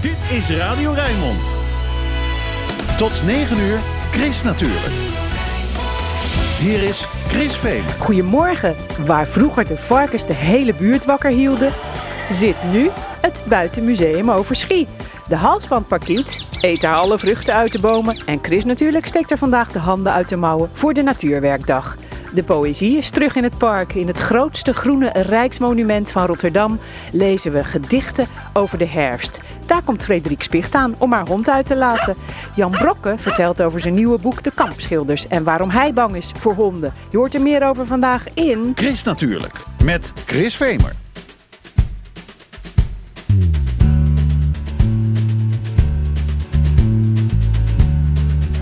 Dit is Radio Rijnmond. Tot 9 uur, Chris natuurlijk. Hier is Chris Veen. Goedemorgen. Waar vroeger de varkens de hele buurt wakker hielden, zit nu het Buitenmuseum Overschie. De halsbandparkiet eet daar alle vruchten uit de bomen. En Chris natuurlijk steekt er vandaag de handen uit de mouwen voor de Natuurwerkdag. De poëzie is terug in het park. In het grootste groene rijksmonument van Rotterdam lezen we gedichten over de herfst. Daar komt Frederik Spicht aan om haar hond uit te laten. Jan Brokke vertelt over zijn nieuwe boek De Kampschilders en waarom hij bang is voor honden. Je hoort er meer over vandaag in... Chris natuurlijk, met Chris Vemer.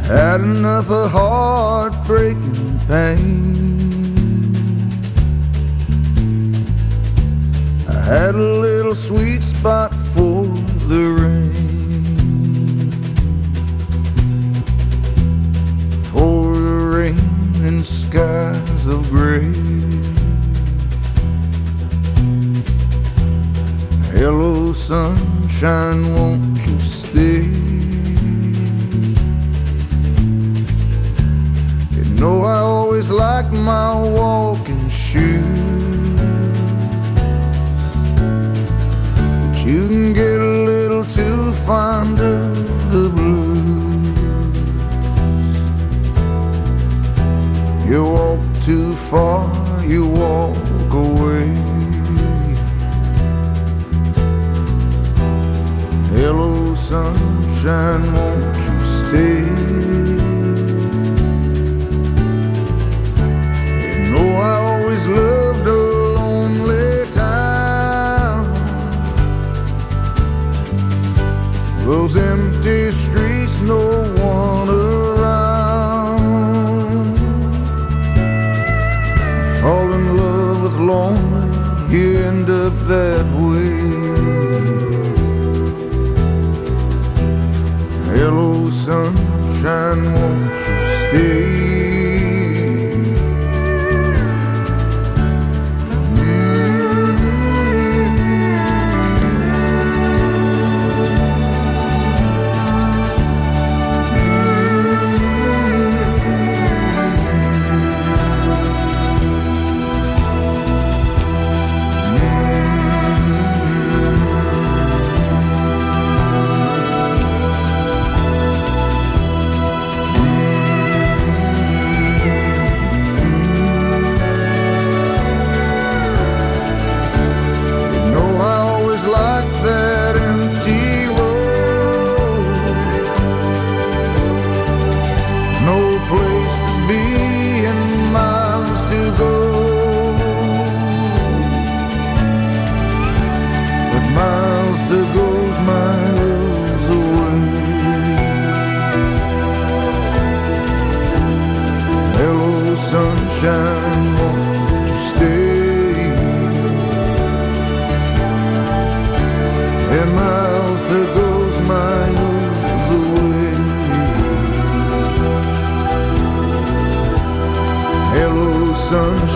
Had enough of heartbreaking pain. I had a little sweet spot for the rain. For the rain and skies of gray. Hello, sunshine, won't you stay? Know I always liked my walking shoes. But you can get a little too fond of the blues. You walk too far, you walk away. Hello, sunshine, won't you stay?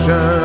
treasure.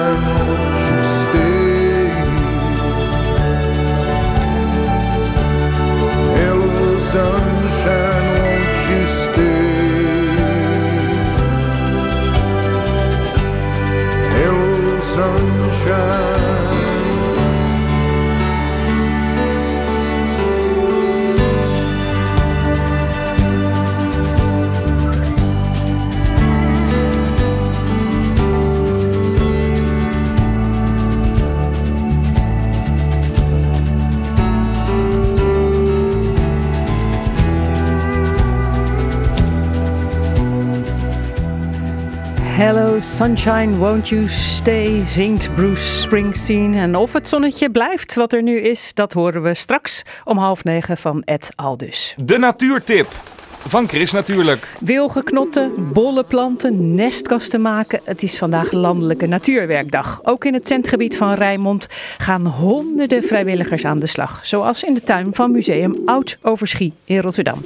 Sunshine Won't You Stay, zingt Bruce Springsteen. En of het zonnetje blijft wat er nu is, dat horen we straks om half negen van Ed Aldus. De natuurtip van Chris natuurlijk. Wilgeknotten, bolle planten, nestkasten maken. Het is vandaag Landelijke Natuurwerkdag. Ook in het centgebied van Rijnmond gaan honderden vrijwilligers aan de slag. Zoals in de tuin van Museum Oud Overschie in Rotterdam.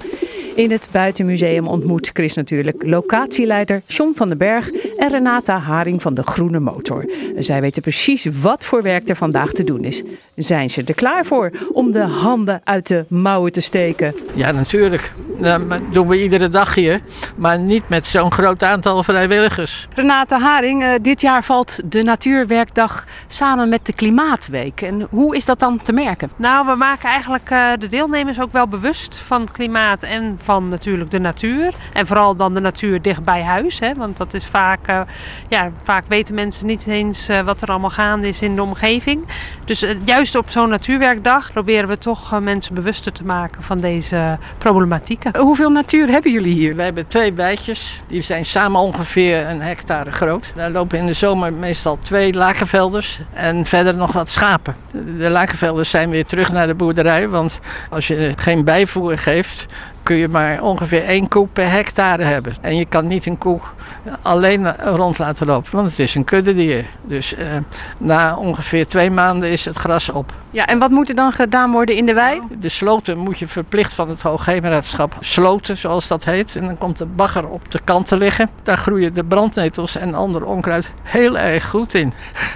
In het Buitenmuseum ontmoet Chris natuurlijk locatieleider John van den Berg en Renata Haring van de Groene Motor. Zij weten precies wat voor werk er vandaag te doen is. Zijn ze er klaar voor om de handen uit de mouwen te steken? Ja, natuurlijk. Dat doen we iedere dag hier. Maar niet met zo'n groot aantal vrijwilligers. Renate Haring, eh, dit jaar valt de Natuurwerkdag samen met de Klimaatweek. En hoe is dat dan te merken? Nou, we maken eigenlijk eh, de deelnemers ook wel bewust van het klimaat en van natuurlijk de natuur. En vooral dan de natuur dicht bij huis. Hè? Want dat is vaak, uh, ja, vaak weten mensen niet eens wat er allemaal gaande is in de omgeving. Dus juist op zo'n Natuurwerkdag proberen we toch mensen bewuster te maken van deze problematieken. Hoeveel natuur hebben jullie hier? We hebben twee weidjes. Die zijn samen ongeveer een hectare groot. Daar lopen in de zomer meestal twee lakenvelders en verder nog wat schapen. De lakenvelders zijn weer terug naar de boerderij. Want als je geen bijvoer geeft, kun je maar ongeveer één koe per hectare hebben. En je kan niet een koe alleen rond laten lopen, want het is een kuddedier. Dus eh, na ongeveer twee maanden is het gras op. Ja, en wat moet er dan gedaan worden in de wei? De sloten moet je verplicht van het Hoogheemraadschap sloten, zoals dat heet. En dan komt de bagger op de kanten liggen. Daar groeien de brandnetels en ander onkruid heel erg goed in.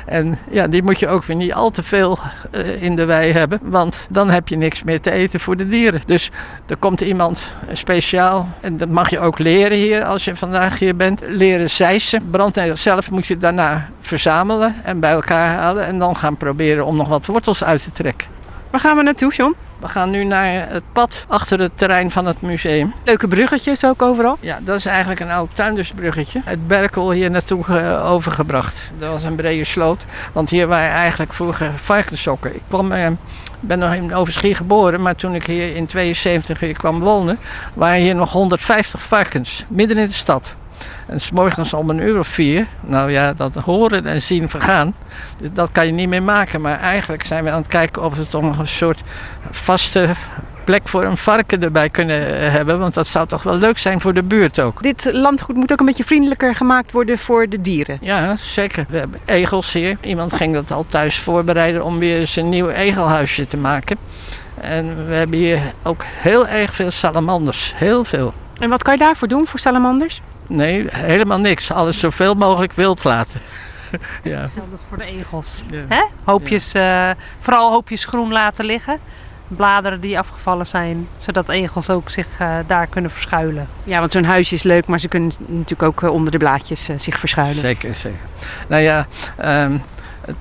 En ja, die moet je ook weer niet al te veel uh, in de wei hebben, want dan heb je niks meer te eten voor de dieren. Dus er komt iemand speciaal, en dat mag je ook leren hier als je vandaag hier bent, leren zeisen. Brandnetels zelf moet je daarna verzamelen en bij elkaar halen en dan gaan proberen om nog wat wortels uit te trekken. Waar gaan we naartoe, John? We gaan nu naar het pad achter het terrein van het museum. Leuke bruggetjes ook overal? Ja, dat is eigenlijk een oud tuindersbruggetje. Het Berkel hier naartoe uh, overgebracht. Dat was een brede sloot, want hier waren eigenlijk vroeger varkenssokken. Ik kwam, uh, ben nog in Overschie geboren, maar toen ik hier in 72 weer kwam wonen, waren hier nog 150 varkens, midden in de stad. En s morgens om een uur of vier, nou ja, dat horen en zien vergaan, dat kan je niet meer maken. Maar eigenlijk zijn we aan het kijken of we toch nog een soort vaste plek voor een varken erbij kunnen hebben. Want dat zou toch wel leuk zijn voor de buurt ook. Dit landgoed moet ook een beetje vriendelijker gemaakt worden voor de dieren. Ja, zeker. We hebben egels hier. Iemand ging dat al thuis voorbereiden om weer een nieuw egelhuisje te maken. En we hebben hier ook heel erg veel salamanders. Heel veel. En wat kan je daarvoor doen voor salamanders? Nee, helemaal niks. Alles zoveel mogelijk wild laten. ja. Hetzelfde voor de egels. Ja. Hè? Hoopjes, ja. uh, vooral hoopjes groen laten liggen. Bladeren die afgevallen zijn, zodat egels ook zich uh, daar kunnen verschuilen. Ja, want zo'n huisje is leuk, maar ze kunnen natuurlijk ook uh, onder de blaadjes zich verschuilen. Zeker, zeker. Nou ja, um,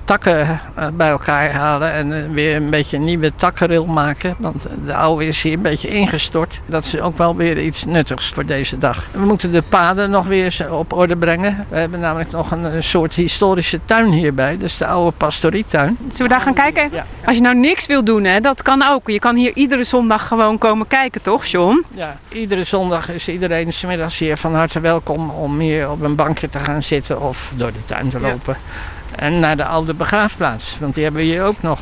takken bij elkaar halen en weer een beetje een nieuwe takkenril maken. Want de oude is hier een beetje ingestort. Dat is ook wel weer iets nuttigs voor deze dag. We moeten de paden nog weer op orde brengen. We hebben namelijk nog een, een soort historische tuin hierbij. Dus de oude pastorietuin. Zullen we daar gaan kijken? Ja. Als je nou niks wil doen, hè, dat kan ook. Je kan hier iedere zondag gewoon komen kijken, toch John? Ja, iedere zondag is iedereen smiddags hier van harte welkom om hier op een bankje te gaan zitten of door de tuin te lopen. Ja. En naar de oude begraafplaats, want die hebben we hier ook nog.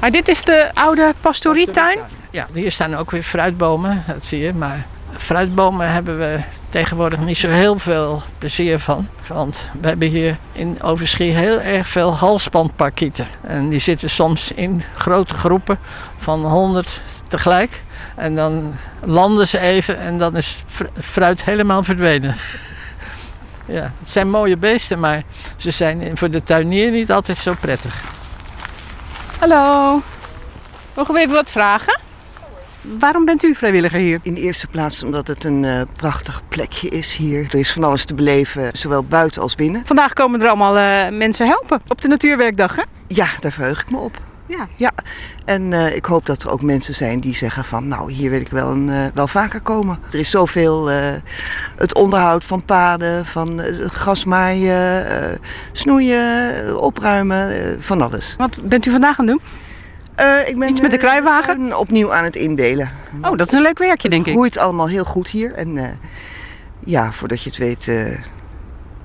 Maar dit is de oude pastorietuin? Ja, hier staan ook weer fruitbomen, dat zie je. Maar fruitbomen hebben we tegenwoordig niet zo heel veel plezier van. Want we hebben hier in Overschie heel erg veel halsbandparkieten. En die zitten soms in grote groepen van 100 tegelijk. En dan landen ze even en dan is fruit helemaal verdwenen. Ja, het zijn mooie beesten, maar ze zijn voor de tuinier niet altijd zo prettig. Hallo, mogen we even wat vragen? Waarom bent u vrijwilliger hier? In de eerste plaats omdat het een uh, prachtig plekje is hier. Er is van alles te beleven, zowel buiten als binnen. Vandaag komen er allemaal uh, mensen helpen op de Natuurwerkdag, hè? Ja, daar verheug ik me op. Ja. ja. En uh, ik hoop dat er ook mensen zijn die zeggen van nou hier wil ik wel, een, uh, wel vaker komen. Er is zoveel uh, het onderhoud van paden, van grasmaaien, snoeien, opruimen, van alles. Wat bent u vandaag aan het doen? ik ben Iets met de kruiwagen? opnieuw aan het indelen. Oh, dat is een leuk werkje denk ik. Het groeit allemaal heel goed hier. En ja, voordat je het weet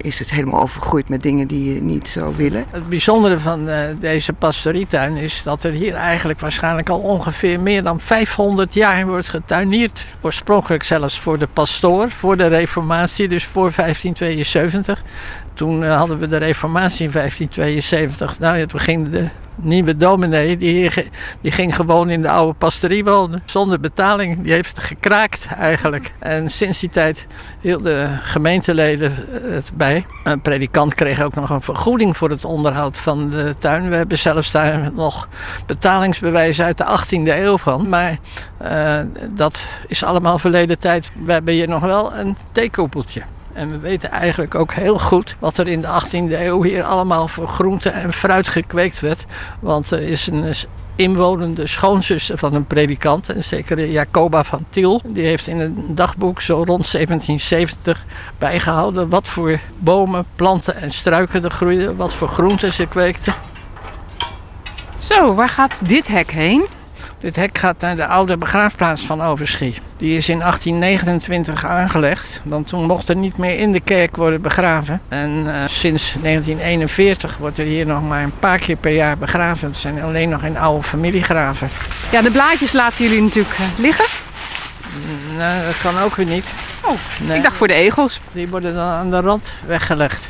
is het helemaal overgroeid met dingen die je niet zou willen. Het bijzondere van uh, deze pastorietuin is dat er hier eigenlijk waarschijnlijk al ongeveer meer dan 500 jaar wordt getuinierd. Oorspronkelijk zelfs voor de pastoor, voor de reformatie, dus voor 1572. Toen uh, hadden we de reformatie in 1572. Nou ja, toen ging de nieuwe dominee, die, die ging gewoon in de oude pastorie wonen. Zonder betaling. Die heeft gekraakt eigenlijk. En sinds die tijd hielden gemeenteleden het bij. Een predikant kreeg ook nog een vergoeding voor het onderhoud van de tuin. We hebben zelfs daar nog betalingsbewijs uit de 18e eeuw van. Maar eh, dat is allemaal verleden tijd. We hebben hier nog wel een theekoepeltje. En we weten eigenlijk ook heel goed wat er in de 18e eeuw hier allemaal voor groente en fruit gekweekt werd. Want er is een inwonende schoonzuster van een predikant, en zeker Jacoba van Tiel. Die heeft in een dagboek zo rond 1770 bijgehouden wat voor bomen, planten en struiken er groeiden, wat voor groenten ze kweekten. Zo, waar gaat dit hek heen? Dit hek gaat naar de oude begraafplaats van Overschie. Die is in 1829 aangelegd, want toen mocht er niet meer in de kerk worden begraven. En eh, sinds 1941 wordt er hier nog maar een paar keer per jaar begraven. Het zijn alleen nog in oude familiegraven. Ja, de blaadjes laten jullie natuurlijk eh, liggen. Nou, dat kan ook weer niet. Oh, Nee, Ik dacht voor de egels. die worden dan aan de rand weggelegd.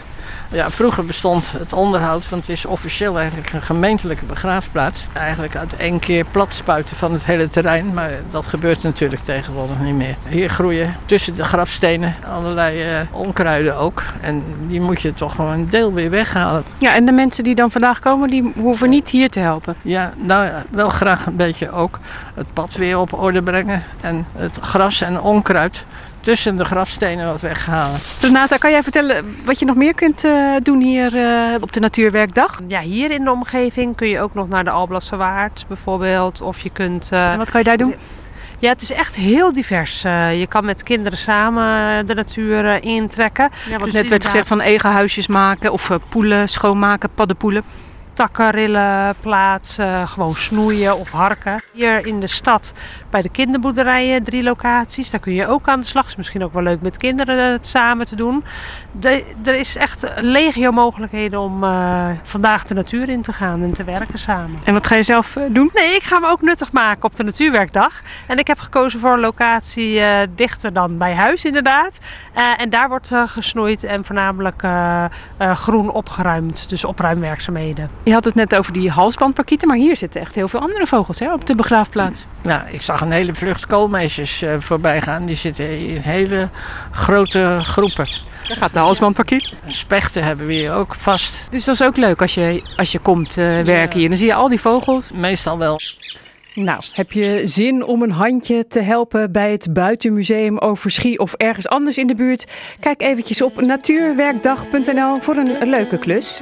Ja, vroeger bestond het onderhoud, want het is officieel eigenlijk een gemeentelijke begraafplaats. Eigenlijk uit één keer plat spuiten van het hele terrein, maar dat gebeurt natuurlijk tegenwoordig niet meer. Hier groeien tussen de grafstenen allerlei eh, onkruiden ook. En die moet je toch gewoon een deel weer weghalen. Ja, en de mensen die dan vandaag komen, die hoeven niet hier te helpen. Ja, nou ja, wel graag een beetje ook het pad weer op orde brengen. En het gras en onkruid tussen de grafstenen wat weghalen. Renata, kan jij vertellen wat je nog meer kunt eh, doen hier eh, op de Natuurwerkdag? Ja, hier in de omgeving kun je ook nog naar de Alblasse Waard bijvoorbeeld. Of je kunt... eh, En wat kan je daar doen? Ja, het is echt heel divers. Eh, je kan met kinderen samen de natuur intrekken. Ja, wat Dus net werd gezegd van egelhuisjes maken of poelen schoonmaken, paddenpoelen. Takken rillen, plaatsen, gewoon snoeien of harken. Hier in de stad bij de kinderboerderijen drie locaties. Daar kun je ook aan de slag. Is misschien ook wel leuk met kinderen het samen te doen. De- er is echt legio mogelijkheden om eh, vandaag de natuur in te gaan en te werken samen. En wat ga je zelf eh, doen? Nee, ik ga me ook nuttig maken op de Natuurwerkdag. En ik heb gekozen voor een locatie eh, dichter dan bij huis, inderdaad. Eh, en daar wordt gesnoeid en voornamelijk eh, eh, groen opgeruimd. Dus opruimwerkzaamheden. Je had het net over die halsbandparkieten, maar hier zitten echt heel veel andere vogels hè, op de begraafplaats. Ja, ik zag een hele vlucht koolmeisjes eh, voorbij gaan. Die zitten in hele grote groepen. Daar gaat de halsbandparkiet. Spechten hebben we hier ook vast. Dus dat is ook leuk als je, als je komt eh, werken hier. Dan zie je al die vogels. Meestal wel. Nou, heb je zin om een handje te helpen bij het Buitenmuseum Overschie of ergens anders in de buurt? Kijk eventjes op natuurwerkdag.nl voor een leuke klus.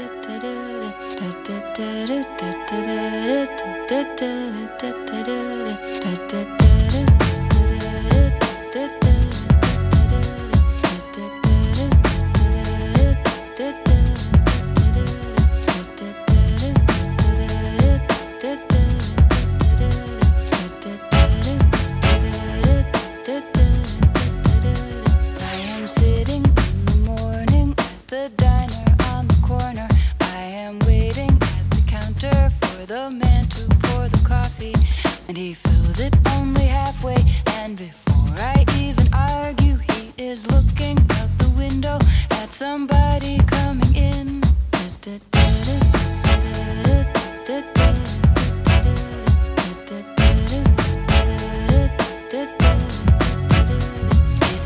Somebody coming in.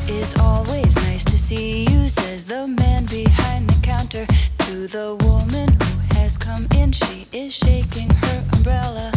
It is always nice to see you, says the man behind the counter to the woman who has come in. She is shaking her umbrella,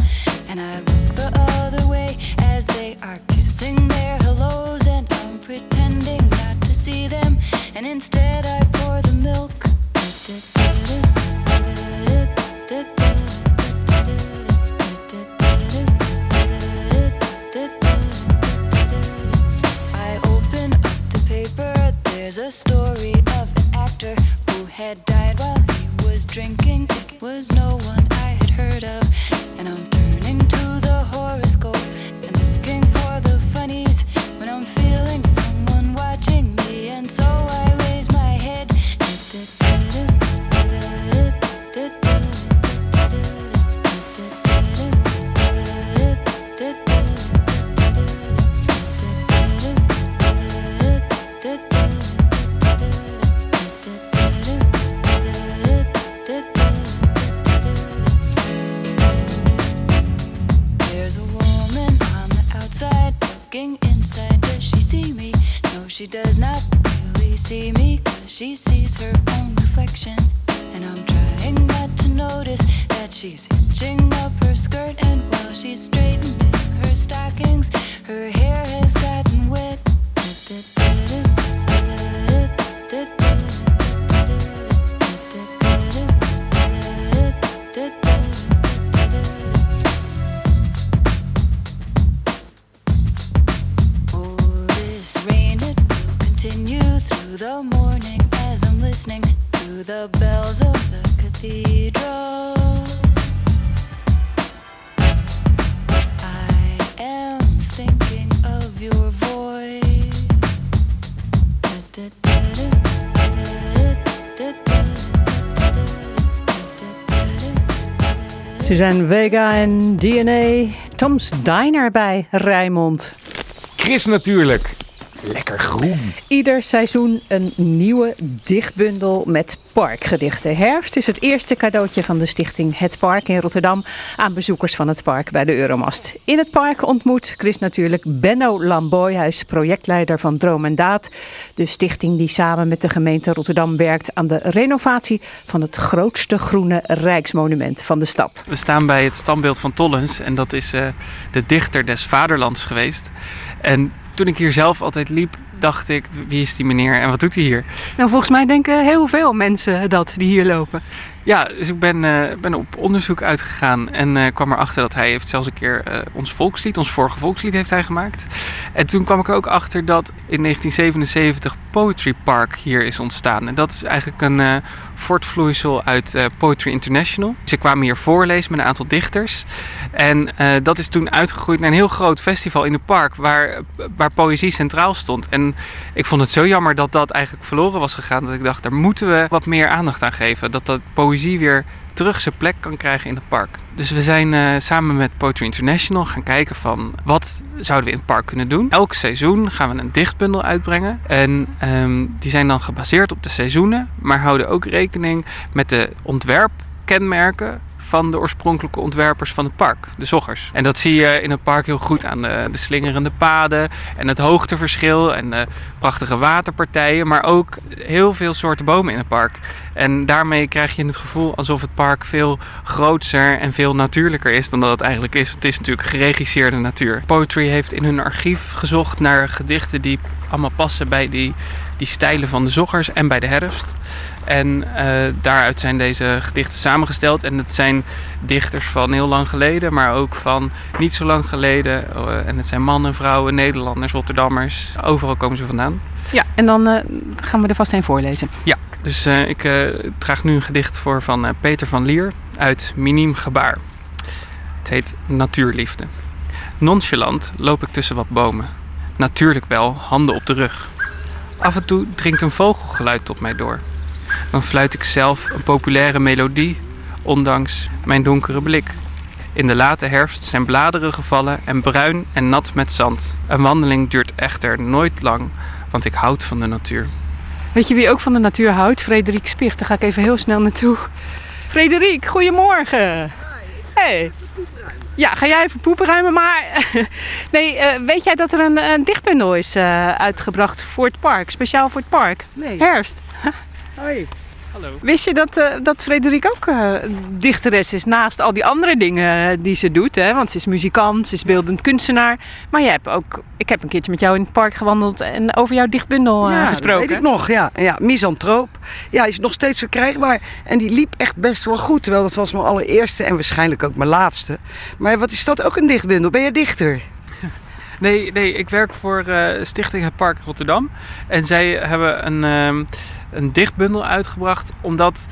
Suzanne Vega en DNA. Tom's Diner bij Rijnmond. Chris natuurlijk. Lekker groen. Ieder seizoen een nieuwe dichtbundel met parkgedichten. Herfst is het eerste cadeautje van de stichting Het Park in Rotterdam aan bezoekers van het park bij de Euromast. In het park ontmoet Chris natuurlijk Benno Lamboy. Hij is projectleider van Droom en Daad. De stichting die samen met de gemeente Rotterdam werkt aan de renovatie van het grootste groene rijksmonument van de stad. We staan bij het standbeeld van Tollens en dat is eh, de dichter des vaderlands geweest. En toen ik hier zelf altijd liep, dacht ik, wie is die meneer en wat doet hij hier? Nou, volgens mij denken heel veel mensen dat die hier lopen. Ja, dus ik ben, eh, ben op onderzoek uitgegaan en eh, kwam erachter dat hij heeft zelfs een keer eh, ons volkslied, ons vorige volkslied heeft hij gemaakt. En toen kwam ik er ook achter dat in 1977 Poetry Park hier is ontstaan. En dat is eigenlijk een voortvloeisel uit eh, Poetry International. Ze kwamen hier voorlezen met een aantal dichters. En eh, dat is toen uitgegroeid naar een heel groot festival in het park waar, waar poëzie centraal stond. En ik vond het zo jammer dat dat eigenlijk verloren was gegaan. Dat ik dacht, daar moeten we wat meer aandacht aan geven. Dat dat poëzie weer terug zijn plek kan krijgen in het park. Dus we zijn eh, samen met Poetry International gaan kijken van wat zouden we in het park kunnen doen. Elk seizoen gaan we een dichtbundel uitbrengen. En ehm, die zijn dan gebaseerd op de seizoenen, maar houden ook rekening met de ontwerpkenmerken van de oorspronkelijke ontwerpers van het park, de zoggers. En dat zie je in het park heel goed aan de, de slingerende paden en het hoogteverschil en de prachtige waterpartijen, maar ook heel veel soorten bomen in het park. En daarmee krijg je het gevoel alsof het park veel groter en veel natuurlijker is dan dat het eigenlijk is. Het is natuurlijk geregisseerde natuur. Poetry heeft in hun archief gezocht naar gedichten die allemaal passen bij die, die stijlen van de zoggers en bij de herfst. En eh, daaruit zijn deze gedichten samengesteld. En het zijn dichters van heel lang geleden, maar ook van niet zo lang geleden. Eh, en het zijn mannen, vrouwen, Nederlanders, Rotterdammers. Overal komen ze vandaan. Ja, en dan eh, gaan we er vast een voorlezen. Ja, dus ik eh, draag nu een gedicht voor van Peter van Lier uit Miniem Gebaar. Het heet Natuurliefde. Nonchalant loop ik tussen wat bomen. Natuurlijk wel, handen op de rug. Af en toe dringt een vogelgeluid tot mij door. Dan fluit ik zelf een populaire melodie, ondanks mijn donkere blik. In de late herfst zijn bladeren gevallen en bruin en nat met zand. Een wandeling duurt echter nooit lang, want ik houd van de natuur. Weet je wie ook van de natuur houdt? Frederik Spicht. Daar ga ik even heel snel naartoe. Frederik, goedemorgen. Hey. Ja, ga jij even poepen ruimen, maar... nee, eh, weet jij dat er een, een dichtbundel is eh, uitgebracht voor het park? Speciaal voor het park? Nee. Herfst. Hoi. Hallo. Wist je dat, eh, dat Frederik ook eh, dichteres is naast al die andere dingen eh, die ze doet? Hè? Want ze is muzikant, ze is beeldend kunstenaar. Maar jij hebt ook... Ik heb een keertje met jou in het park gewandeld en over jouw dichtbundel eh, ja, gesproken. Dat weet ik nog, ja. ja. Misantroop. Ja, is nog steeds verkrijgbaar. En die liep echt best wel goed. Terwijl dat was mijn allereerste en waarschijnlijk ook mijn laatste. Maar wat is dat ook een dichtbundel? Ben je dichter? Nee, nee, ik werk voor eh, Stichting Het Park Rotterdam. En zij hebben een, ehm, een dichtbundel uitgebracht omdat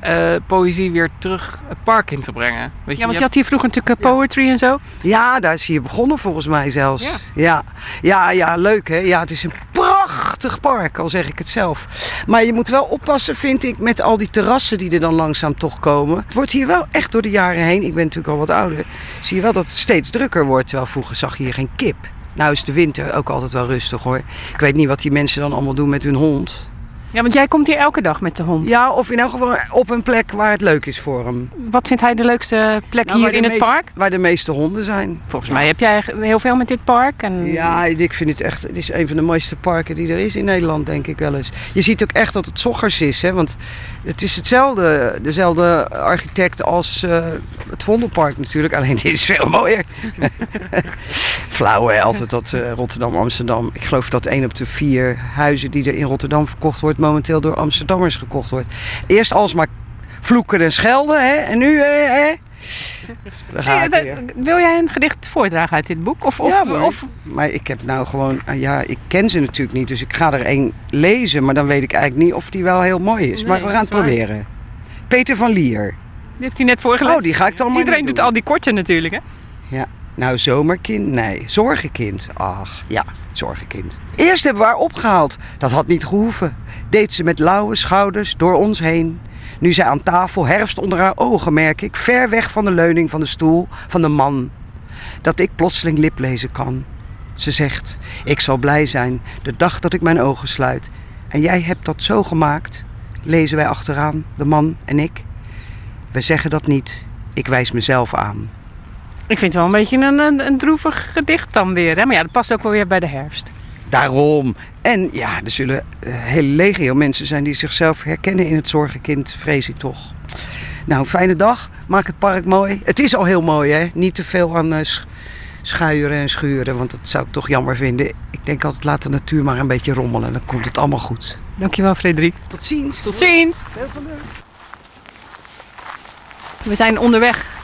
eh, poëzie weer terug het park in te brengen. Weet Ja, want je had hier vroeger natuurlijk eh, poetry en zo. Ja, daar is hij begonnen volgens mij zelfs. Ja. Ja. ja, ja, leuk hè. Ja, het is een prachtig park, al zeg ik het zelf. Maar je moet wel oppassen, vind ik, met al die terrassen die er dan langzaam toch komen. Het wordt hier wel echt door de jaren heen, ik ben natuurlijk al wat ouder, zie je wel dat het steeds drukker wordt. Terwijl vroeger zag je hier geen kip. Nou is de winter ook altijd wel rustig hoor. Ik weet niet wat die mensen dan allemaal doen met hun hond. Ja, want jij komt hier elke dag met de hond. Ja, of in elk geval op een plek waar het leuk is voor hem. Wat vindt hij de leukste plek Nou, hier in het meest- park? Waar de meeste honden zijn. Volgens mij heb jij heel veel met dit park. En... Ja, ik vind het echt. Het is een van de mooiste parken die er is in Nederland, denk ik wel eens. Je ziet ook echt dat het Zoggers is, hè? Want het is hetzelfde, dezelfde architect als eh, het Vondelpark natuurlijk. Alleen dit is veel mooier. Flauw hè, altijd dat eh, Rotterdam, Amsterdam. Ik geloof dat één op de vier huizen die er in Rotterdam verkocht wordt, momenteel door Amsterdammers gekocht wordt. Eerst alsmaar vloeken en schelden, hè? En nu, hè? hè? Hey, eh, wil jij een gedicht voordragen uit dit boek? Of, of, Ja, maar, of maar ik heb nou gewoon, ah ja, ik ken ze natuurlijk niet, dus ik ga er één lezen, maar dan weet ik eigenlijk niet of die wel heel mooi is. Nee, maar we gaan het waar. proberen. Peter van Lier. die heeft hij net voorgelezen? Oh, die ga ik dan maar Iedereen doet al die korte natuurlijk, hè? Ja, nou zomerkind, nee, zorgenkind. Ach, ja, zorgenkind. Eerst hebben we haar opgehaald. Dat had niet gehoeven. Deed ze met lauwe schouders door ons heen. Nu zij aan tafel herfst onder haar ogen, merk ik, ver weg van de leuning van de stoel van de man, dat ik plotseling liplezen kan. Ze zegt, ik zal blij zijn de dag dat ik mijn ogen sluit. En jij hebt dat zo gemaakt, lezen wij achteraan, de man en ik. We zeggen dat niet, ik wijs mezelf aan. Ik vind het wel een beetje een, een, een droevig gedicht dan weer, hè? Maar ja, dat past ook wel weer bij de herfst. Daarom. En ja, er zullen eh, hele legio mensen zijn die zichzelf herkennen in het zorgenkind, vrees ik toch. Nou, fijne dag. Maak het park mooi. Het is al heel mooi, hè? Niet te veel aan eh, sch- schuieren en schuren, want dat zou ik toch jammer vinden. Ik denk altijd, laat de natuur maar een beetje rommelen. Dan komt het allemaal goed. Dankjewel, Frederik. Tot ziens. Tot ziens. We zijn onderweg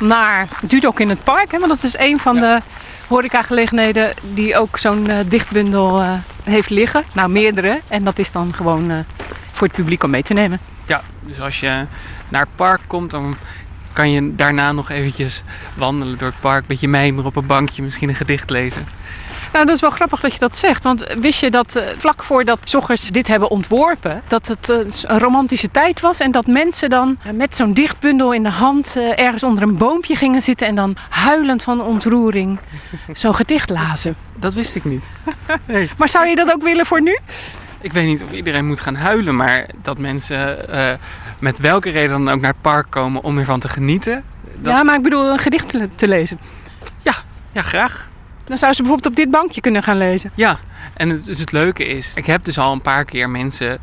naar Dudok in het park. Hè? Want dat is een van de horecagelegenheden die ook zo'n eh, dichtbundel eh, heeft liggen. Nou, meerdere. En dat is dan gewoon eh, voor het publiek om mee te nemen. Ja, dus als je naar het park komt, dan kan je daarna nog eventjes wandelen door het park. Beetje mijmeren op een bankje, misschien een gedicht lezen. Nou, dat is wel grappig dat je dat zegt. Want wist je dat eh, vlak voordat Zoggers dit hebben ontworpen, dat het eh, een romantische tijd was en dat mensen dan eh, met zo'n dichtbundel in de hand ergens onder een boompje gingen zitten en dan huilend van ontroering zo'n gedicht lazen. Dat wist ik niet. Maar zou je dat ook willen voor nu? Ik weet niet of iedereen moet gaan huilen, maar dat mensen met welke reden dan ook naar het park komen om ervan te genieten. Dat... Ja, maar ik bedoel een gedicht te, te lezen. Ja, graag. Dan zou ze bijvoorbeeld op dit bankje kunnen gaan lezen. Ja, en het, dus het leuke is, ik heb dus al een paar keer mensen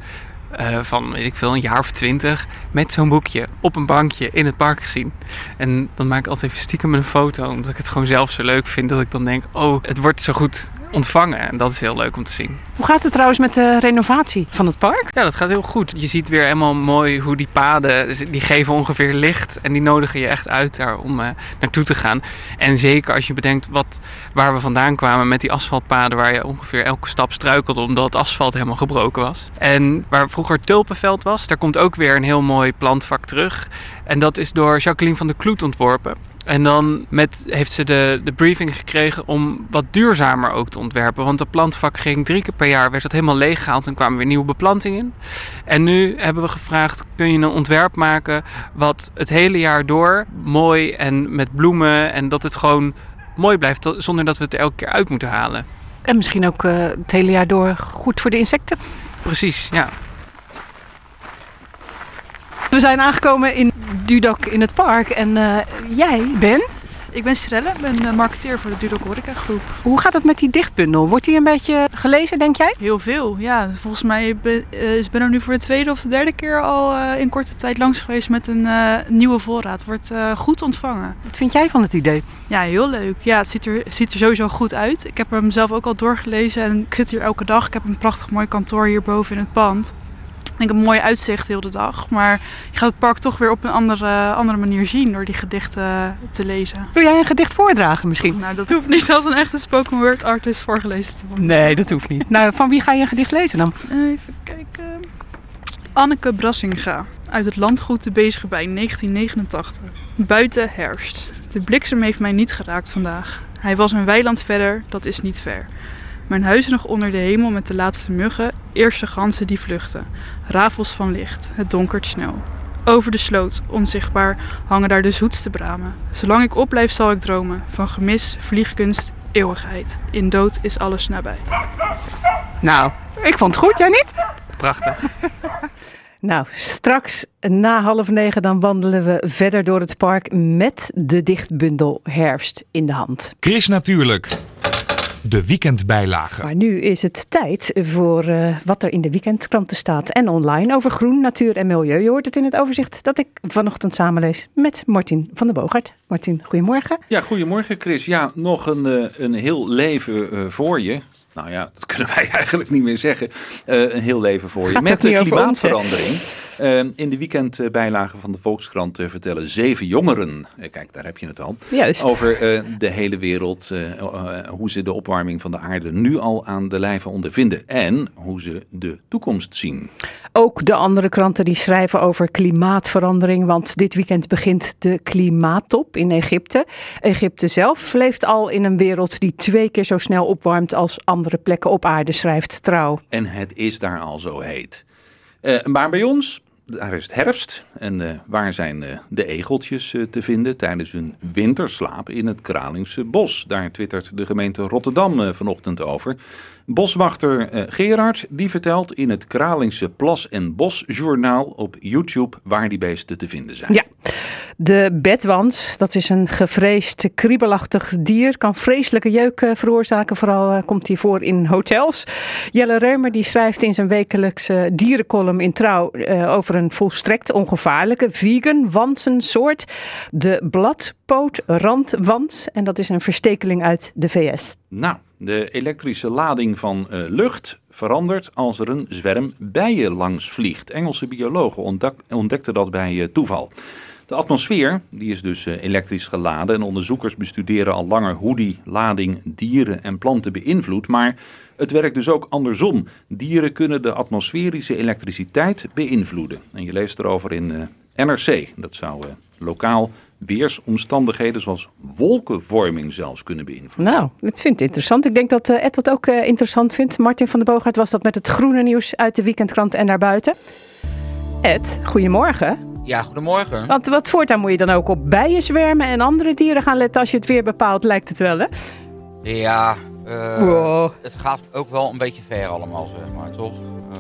eh, van, weet ik veel, een jaar of twintig met zo'n boekje op een bankje in het park gezien. En dan maak ik altijd even stiekem een foto, omdat ik het gewoon zelf zo leuk vind dat ik dan denk, oh, het wordt zo goed ontvangen. En dat is heel leuk om te zien. Hoe gaat het trouwens met de renovatie van het park? Ja, dat gaat heel goed. Je ziet weer helemaal mooi hoe die paden, die geven ongeveer licht. En die nodigen je echt uit daar om eh, naartoe te gaan. En zeker als je bedenkt wat, waar we vandaan kwamen met die asfaltpaden... waar je ongeveer elke stap struikelde omdat het asfalt helemaal gebroken was. En waar vroeger tulpenveld was, daar komt ook weer een heel mooi plantvak terug. En dat is door Jacqueline van der Kloet ontworpen. En dan met, heeft ze de, de briefing gekregen om wat duurzamer ook te ontwerpen. Want dat plantvak ging drie keer per jaar, werd dat helemaal leeggehaald en kwamen weer nieuwe beplanting in. En nu hebben we gevraagd, kun je een ontwerp maken wat het hele jaar door mooi en met bloemen en dat het gewoon mooi blijft zonder dat we het elke keer uit moeten halen. En misschien ook eh, het hele jaar door goed voor de insecten. Precies, ja. We zijn aangekomen in Dudok in het park. En eh, jij bent? Ik ben Strelle, ik ben eh, marketeer voor de Dudok Horeca Groep. Hoe gaat het met die dichtbundel? Wordt die een beetje gelezen, denk jij? Heel veel, ja. Volgens mij ben, eh, is ben er nu voor de tweede of de derde keer al in korte tijd langs geweest met een nieuwe voorraad. Wordt goed ontvangen. Wat vind jij van het idee? Ja, heel leuk. Ja, het ziet er, ziet er sowieso goed uit. Ik heb hem zelf ook al doorgelezen en ik zit hier elke dag. Ik heb een prachtig mooi kantoor hierboven in het pand. En ik heb een mooi uitzicht heel de dag. Maar je gaat het park toch weer op een andere, andere manier zien door die gedichten te lezen. Wil jij een gedicht voordragen misschien? Nou, dat hoeft niet als een echte spoken word artist voorgelezen te worden. Nee, dat hoeft niet. nou, van wie ga je een gedicht lezen dan? Even kijken. Anneke Brassinga. Uit het landgoed de Bezige bij 1989. Buiten herfst. De bliksem heeft mij niet geraakt vandaag. Hij was een weiland verder, dat is niet ver. Mijn huis nog onder de hemel met de laatste muggen, eerste ganzen die vluchten. Rafels van licht, het donkert snel. Over de sloot, onzichtbaar, hangen daar de zoetste bramen. Zolang ik opblijf zal ik dromen, van gemis, vliegkunst, eeuwigheid. In dood is alles nabij. Nou, ik vond het goed, jij niet? Prachtig. Nou, straks na half negen dan wandelen we verder door het park met de dichtbundel Herfst in de hand. Chris Natuurlijk. De weekendbijlage. Maar nu is het tijd voor eh, wat er in de weekendkranten staat en online over groen, natuur en milieu. Je hoort het in het overzicht dat ik vanochtend samenlees met Martin van der Boogart. Martin, goedemorgen. Ja, goedemorgen Chris. Ja, nog een, eh, een heel leven eh, voor je. Nou ja, dat kunnen wij eigenlijk niet meer zeggen. Eh, een heel leven voor je. Gaat Met de ons, hè? klimaatverandering. Eh, in de weekendbijlage van de Volkskrant eh, vertellen zeven jongeren, eh, kijk daar heb je het al, Juist. over eh, de hele wereld, hoe ze de opwarming van de aarde nu al aan de lijve ondervinden en hoe ze de toekomst zien. Ook de andere kranten die schrijven over klimaatverandering, want dit weekend begint de klimaattop in Egypte. Egypte zelf leeft al in een wereld die twee keer zo snel opwarmt als andere plekken op aarde, schrijft Trouw. En het is daar al zo heet. Eh, maar bij ons, daar is het herfst. En eh, waar zijn eh, de egeltjes eh, te vinden tijdens hun winterslaap in het Kralingse bos? Daar twittert de gemeente Rotterdam vanochtend over. Boswachter eh, Gerard die vertelt in het Kralingse Plas en Bos journaal op YouTube waar die beesten te vinden zijn. Ja, de bedwans, dat is een gevreesd kriebelachtig dier, kan vreselijke jeuk eh, veroorzaken. Vooral eh, komt hij voor in hotels. Jelle Reumer die schrijft in zijn wekelijkse dierencolumn in Trouw over een volstrekt ongevaarlijke vegan wansensoort. De bladpootrandwans. En dat is een verstekeling uit de VS. Nou, de elektrische lading van eh, lucht verandert als er een zwerm bijen langs vliegt. Engelse biologen ontdek- ontdekten dat bij eh, toeval. De atmosfeer die is dus eh, elektrisch geladen en onderzoekers bestuderen al langer hoe die lading dieren en planten beïnvloedt. Maar het werkt dus ook andersom. Dieren kunnen de atmosferische elektriciteit beïnvloeden. En je leest erover in NRC. Dat zou lokaal weersomstandigheden zoals wolkenvorming zelfs kunnen beïnvloeden. Nou, dat vind ik interessant. Ik denk dat eh, Ed dat ook eh, interessant vindt. Martin van der Boogaard was dat met het groene nieuws uit de weekendkrant en daarbuiten. Ed, goedemorgen. Ja, goedemorgen. Want wat voortaan moet je dan ook op bijenzwermen en andere dieren gaan letten als je het weer bepaalt, lijkt het wel hè? Ja, eh, Wow. het gaat ook wel een beetje ver allemaal, zeg maar, toch? Eh,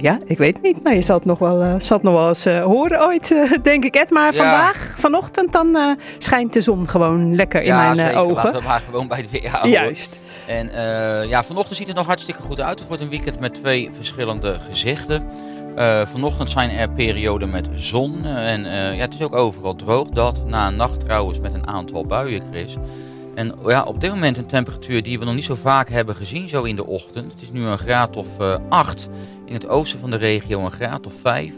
ja. Ik weet het niet. Nou, je zal het nog wel, zal het nog wel eens eh, horen ooit, eh, denk ik Ed. Maar Ja. vandaag, vanochtend, dan schijnt de zon gewoon lekker in mijn zeker. ogen. Laten we maar gewoon bij het weer houden. Juist. En ja, vanochtend ziet het nog hartstikke goed uit. Het wordt een weekend met twee verschillende gezichten. Vanochtend zijn er perioden met zon. en ja, het is ook overal droog. Dat na een nacht trouwens met een aantal buien, Chris. En ja, op dit moment een temperatuur die we nog niet zo vaak hebben gezien zo in de ochtend. Het is nu een graad of eh 8. In het oosten van de regio een graad of 5.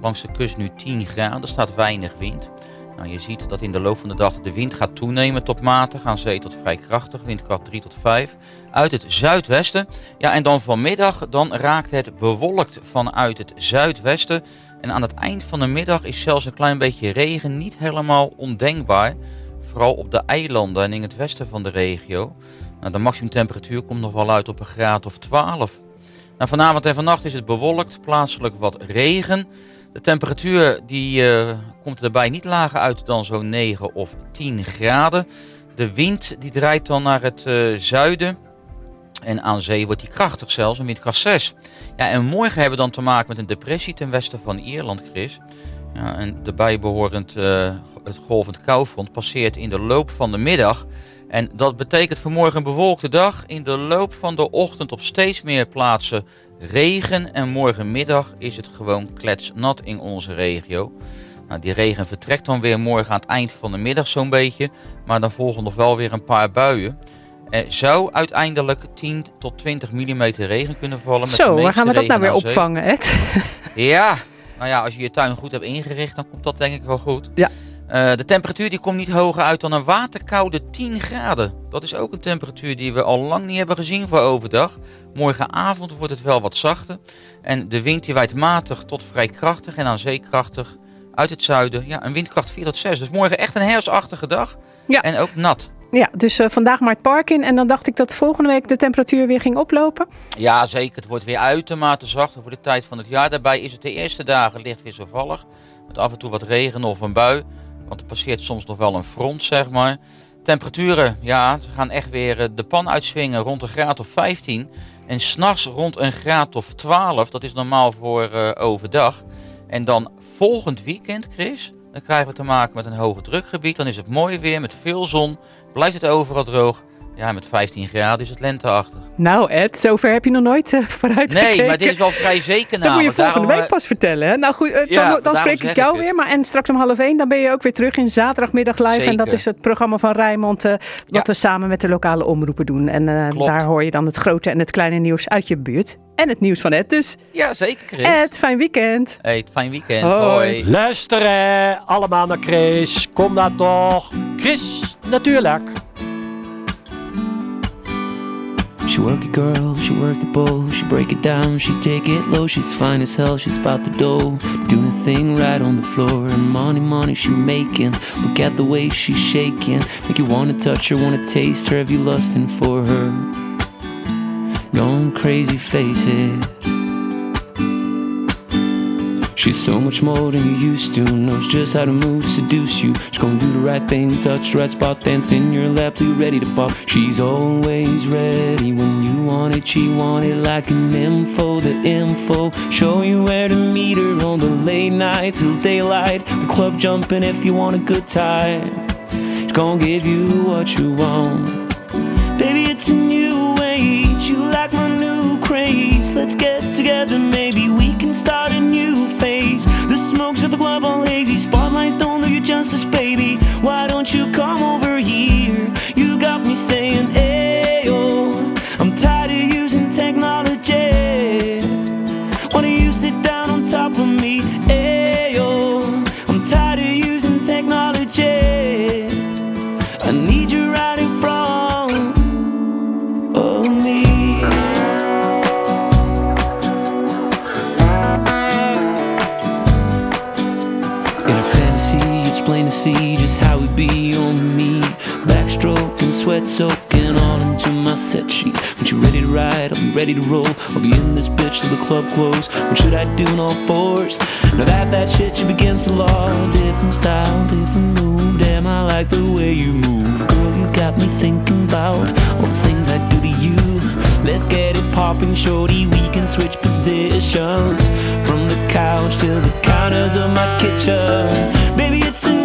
Langs de kust nu 10 graden. Er staat weinig wind. Nou, je ziet dat in de loop van de dag de wind gaat toenemen tot matig, aan zee tot vrij krachtig, windkracht 3 tot 5, uit het zuidwesten. Ja, en dan vanmiddag dan raakt het bewolkt vanuit het zuidwesten. En aan het eind van de middag is zelfs een klein beetje regen niet helemaal ondenkbaar. Vooral op de eilanden en in het westen van de regio. Nou, de maximumtemperatuur komt nog wel uit op een graad of 12. Nou, vanavond en vannacht is het bewolkt, plaatselijk wat regen. De temperatuur die, eh, komt erbij niet lager uit dan zo'n 9 of 10 graden. De wind die draait dan naar het eh, zuiden. En aan zee wordt die krachtig zelfs, een windkracht 6. Ja, en morgen hebben we dan te maken met een depressie ten westen van Ierland, Chris. Ja, en daarbij behorend eh, het golvend koufront passeert in de loop van de middag. En dat betekent voor morgen een bewolkte dag. In de loop van de ochtend op steeds meer plaatsen regen. En morgenmiddag is het gewoon kletsnat in onze regio. Nou, die regen vertrekt dan weer morgen aan het eind van de middag zo'n beetje. Maar dan volgen nog wel weer een paar buien. Er zou uiteindelijk 10 tot 20 mm regen kunnen vallen. Met de Zo, waar gaan we dat nou weer opvangen, Ed? Ja, nou ja, als je je tuin goed hebt ingericht, dan komt dat denk ik wel goed. Ja. Eh, de temperatuur die komt niet hoger uit dan een waterkoude 10 graden. Dat is ook een temperatuur die we al lang niet hebben gezien voor overdag. Morgenavond wordt het wel wat zachter. En de wind die waait matig tot vrij krachtig en aan zee krachtig uit het zuiden. Ja, een windkracht 4 tot 6. Dus morgen echt een herfstachtige dag. Ja. En ook nat. Ja, dus eh, vandaag maar het park in. En dan dacht ik dat volgende week de temperatuur weer ging oplopen. Ja, zeker. Het wordt weer uitermate zachter voor de tijd van het jaar. Daarbij is het de eerste dagen licht wisselvallig. Met af en toe wat regen of een bui. Want er passeert soms nog wel een front, zeg maar. Temperaturen, ja, ze gaan echt weer eh, de pan uitswingen rond een graad of 15. En s'nachts rond een graad of 12, dat is normaal voor eh, overdag. En dan volgend weekend, Chris, dan krijgen we te maken met een hoge drukgebied. Dan is het mooi weer met veel zon. Blijft het overal droog. Ja, met 15 graden is het lenteachtig. Nou Ed, zover heb je nog nooit eh, vooruit Nee, maar dit is wel vrij zeker Dat moet je namelijk. volgende Daarom, week eh, pas vertellen. Hè? Nou goed, eh, Ja, dan, spreek ik jou ik weer. het. Maar, en straks om half één, dan ben je ook weer terug in zaterdagmiddag live. En dat is het programma van Rijnmond, eh, wat we samen met de lokale omroepen doen. En eh, daar hoor je dan het grote en het kleine nieuws uit je buurt. En het nieuws van Ed dus. Ja, zeker Chris. Ed, fijn weekend. Hey, fijn weekend. Hoi. Hoi. Luisteren allemaal naar Chris. Kom nou toch. Chris, natuurlijk. She work it girl, she work the bowl, she break it down, she take it low, she's fine as hell, she's about the dough, doing the thing right on the floor, and money, money she making, look at the way she's shaking, make you wanna touch her, wanna taste her, have you lusting for her, going crazy, face it. She's so much more than you used to. Knows just how to move, seduce you. She's gonna do the right thing, touch the right spot, dance in your lap till you're ready to pop. She's always ready when you want it. She want it like an info, the info. Show you where to meet her on the late night till daylight. The club jumping if you want a good time. She's gonna give you what you want. Baby, it's a new age. You like my new craze. Let's get together, maybe we can start a new phase. The smokes of the club all hazy. Spotlights don't do you justice, baby. Why don't you come over here? You got me saying, Ayo. I'm tired of using technology. Why don't you set sheets. When you ready to ride, I'll be ready to roll. I'll be in this bitch till the club close. What should I do in all fours? Now that that shit you against the law. Different style, different move. Damn, I like the way you move. Girl, you got me thinking about all the things I do to you. Let's get it popping, shorty. We can switch positions from the couch to the counters of my kitchen. Baby, it's a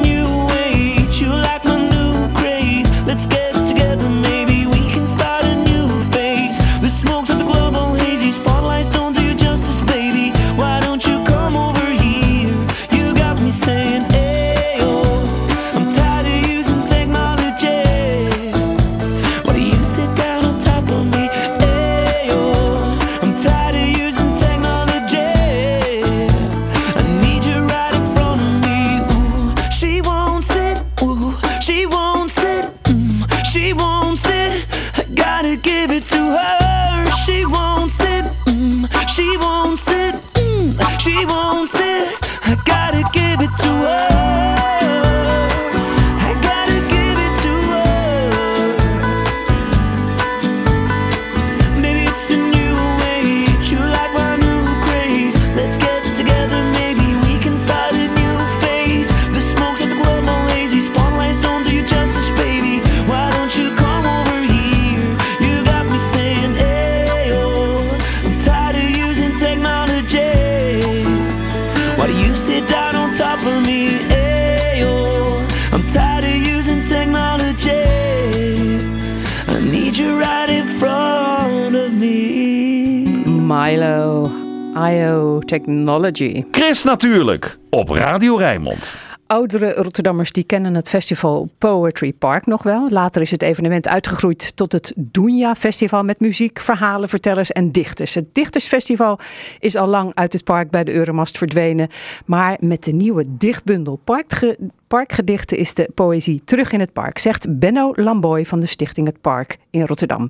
IO Technology. Chris natuurlijk, op Radio Rijnmond. Oudere Rotterdammers die kennen het festival Poetry Park nog wel. Later is het evenement uitgegroeid tot het Doenja Festival met muziek, verhalen, vertellers en dichters. Het Dichtersfestival is al lang uit het park bij de Euromast verdwenen. Maar met de nieuwe dichtbundel Parkge- Parkgedichten is de poëzie terug in het park, zegt Benno Lamboy van de Stichting Het Park in Rotterdam.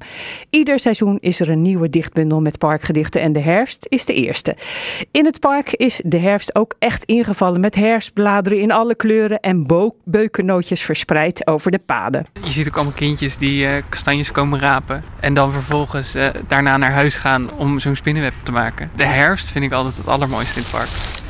Ieder seizoen is er een nieuwe dichtbundel met parkgedichten en de herfst is de eerste. In het park is de herfst ook echt ingevallen met herfstbladeren in alle kleuren en beukennootjes verspreid over de paden. Je ziet ook allemaal kindjes die eh, kastanjes komen rapen. En dan vervolgens eh, daarna naar huis gaan om zo'n spinnenweb te maken. De herfst vind ik altijd het allermooiste in het park.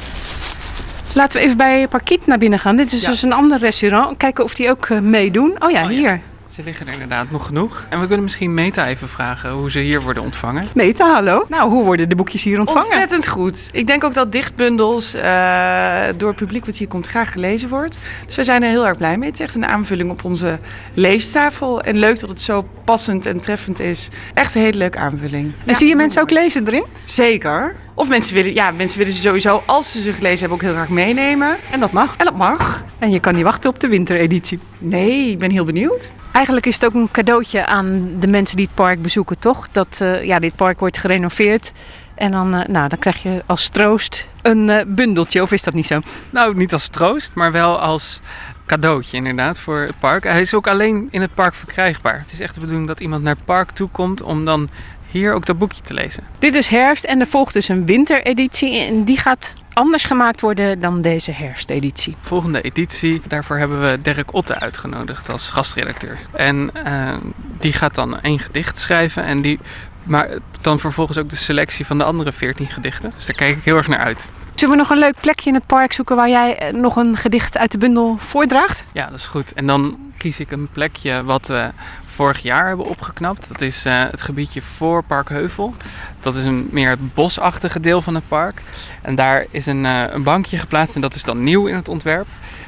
Laten we even bij Parkiet naar binnen gaan. Dit is dus een ander restaurant. Kijken of die ook eh, meedoen. Oh ja, hier. Ze liggen er inderdaad nog genoeg. En we kunnen misschien Meta even vragen hoe ze hier worden ontvangen. Meta, hallo. Nou, hoe worden de boekjes hier ontvangen? Ontzettend goed. Ik denk ook dat dichtbundels eh, door het publiek wat hier komt graag gelezen wordt. Dus wij zijn er heel erg blij mee. Het is echt een aanvulling op onze leestafel. En leuk dat het zo passend en treffend is. Echt een hele leuke aanvulling. En zie je mensen ook lezen erin? Zeker. Of mensen willen, ja, mensen willen ze sowieso, als ze ze gelezen hebben, ook heel graag meenemen. En dat mag. En dat mag. En je kan niet wachten op de wintereditie. Nee, ik ben heel benieuwd. Eigenlijk is het ook een cadeautje aan de mensen die het park bezoeken, toch? Dat eh, ja, dit park wordt gerenoveerd. En dan, eh, nou, dan krijg je als troost een eh, bundeltje, of is dat niet zo? Nou, niet als troost, maar wel als cadeautje inderdaad voor het park. Hij is ook alleen in het park verkrijgbaar. Het is echt de bedoeling dat iemand naar het park toe komt om dan hier ook dat boekje te lezen. Dit is herfst en er volgt dus een wintereditie. En die gaat anders gemaakt worden dan deze herfsteditie. Volgende editie, daarvoor hebben we Dirk Otte uitgenodigd als gastredacteur. En eh, die gaat dan één gedicht schrijven en die maar dan vervolgens ook de selectie van de andere 14 gedichten. Dus daar kijk ik heel erg naar uit. Zullen we nog een leuk plekje in het park zoeken waar jij eh, nog een gedicht uit de bundel voordraagt? Ja, dat is goed. En dan kies ik een plekje wat we vorig jaar hebben opgeknapt. Dat is eh, het gebiedje voor Parkheuvel. Dat is een meer het bosachtige deel van het park. En daar is een, eh, een bankje geplaatst en dat is dan nieuw in het ontwerp.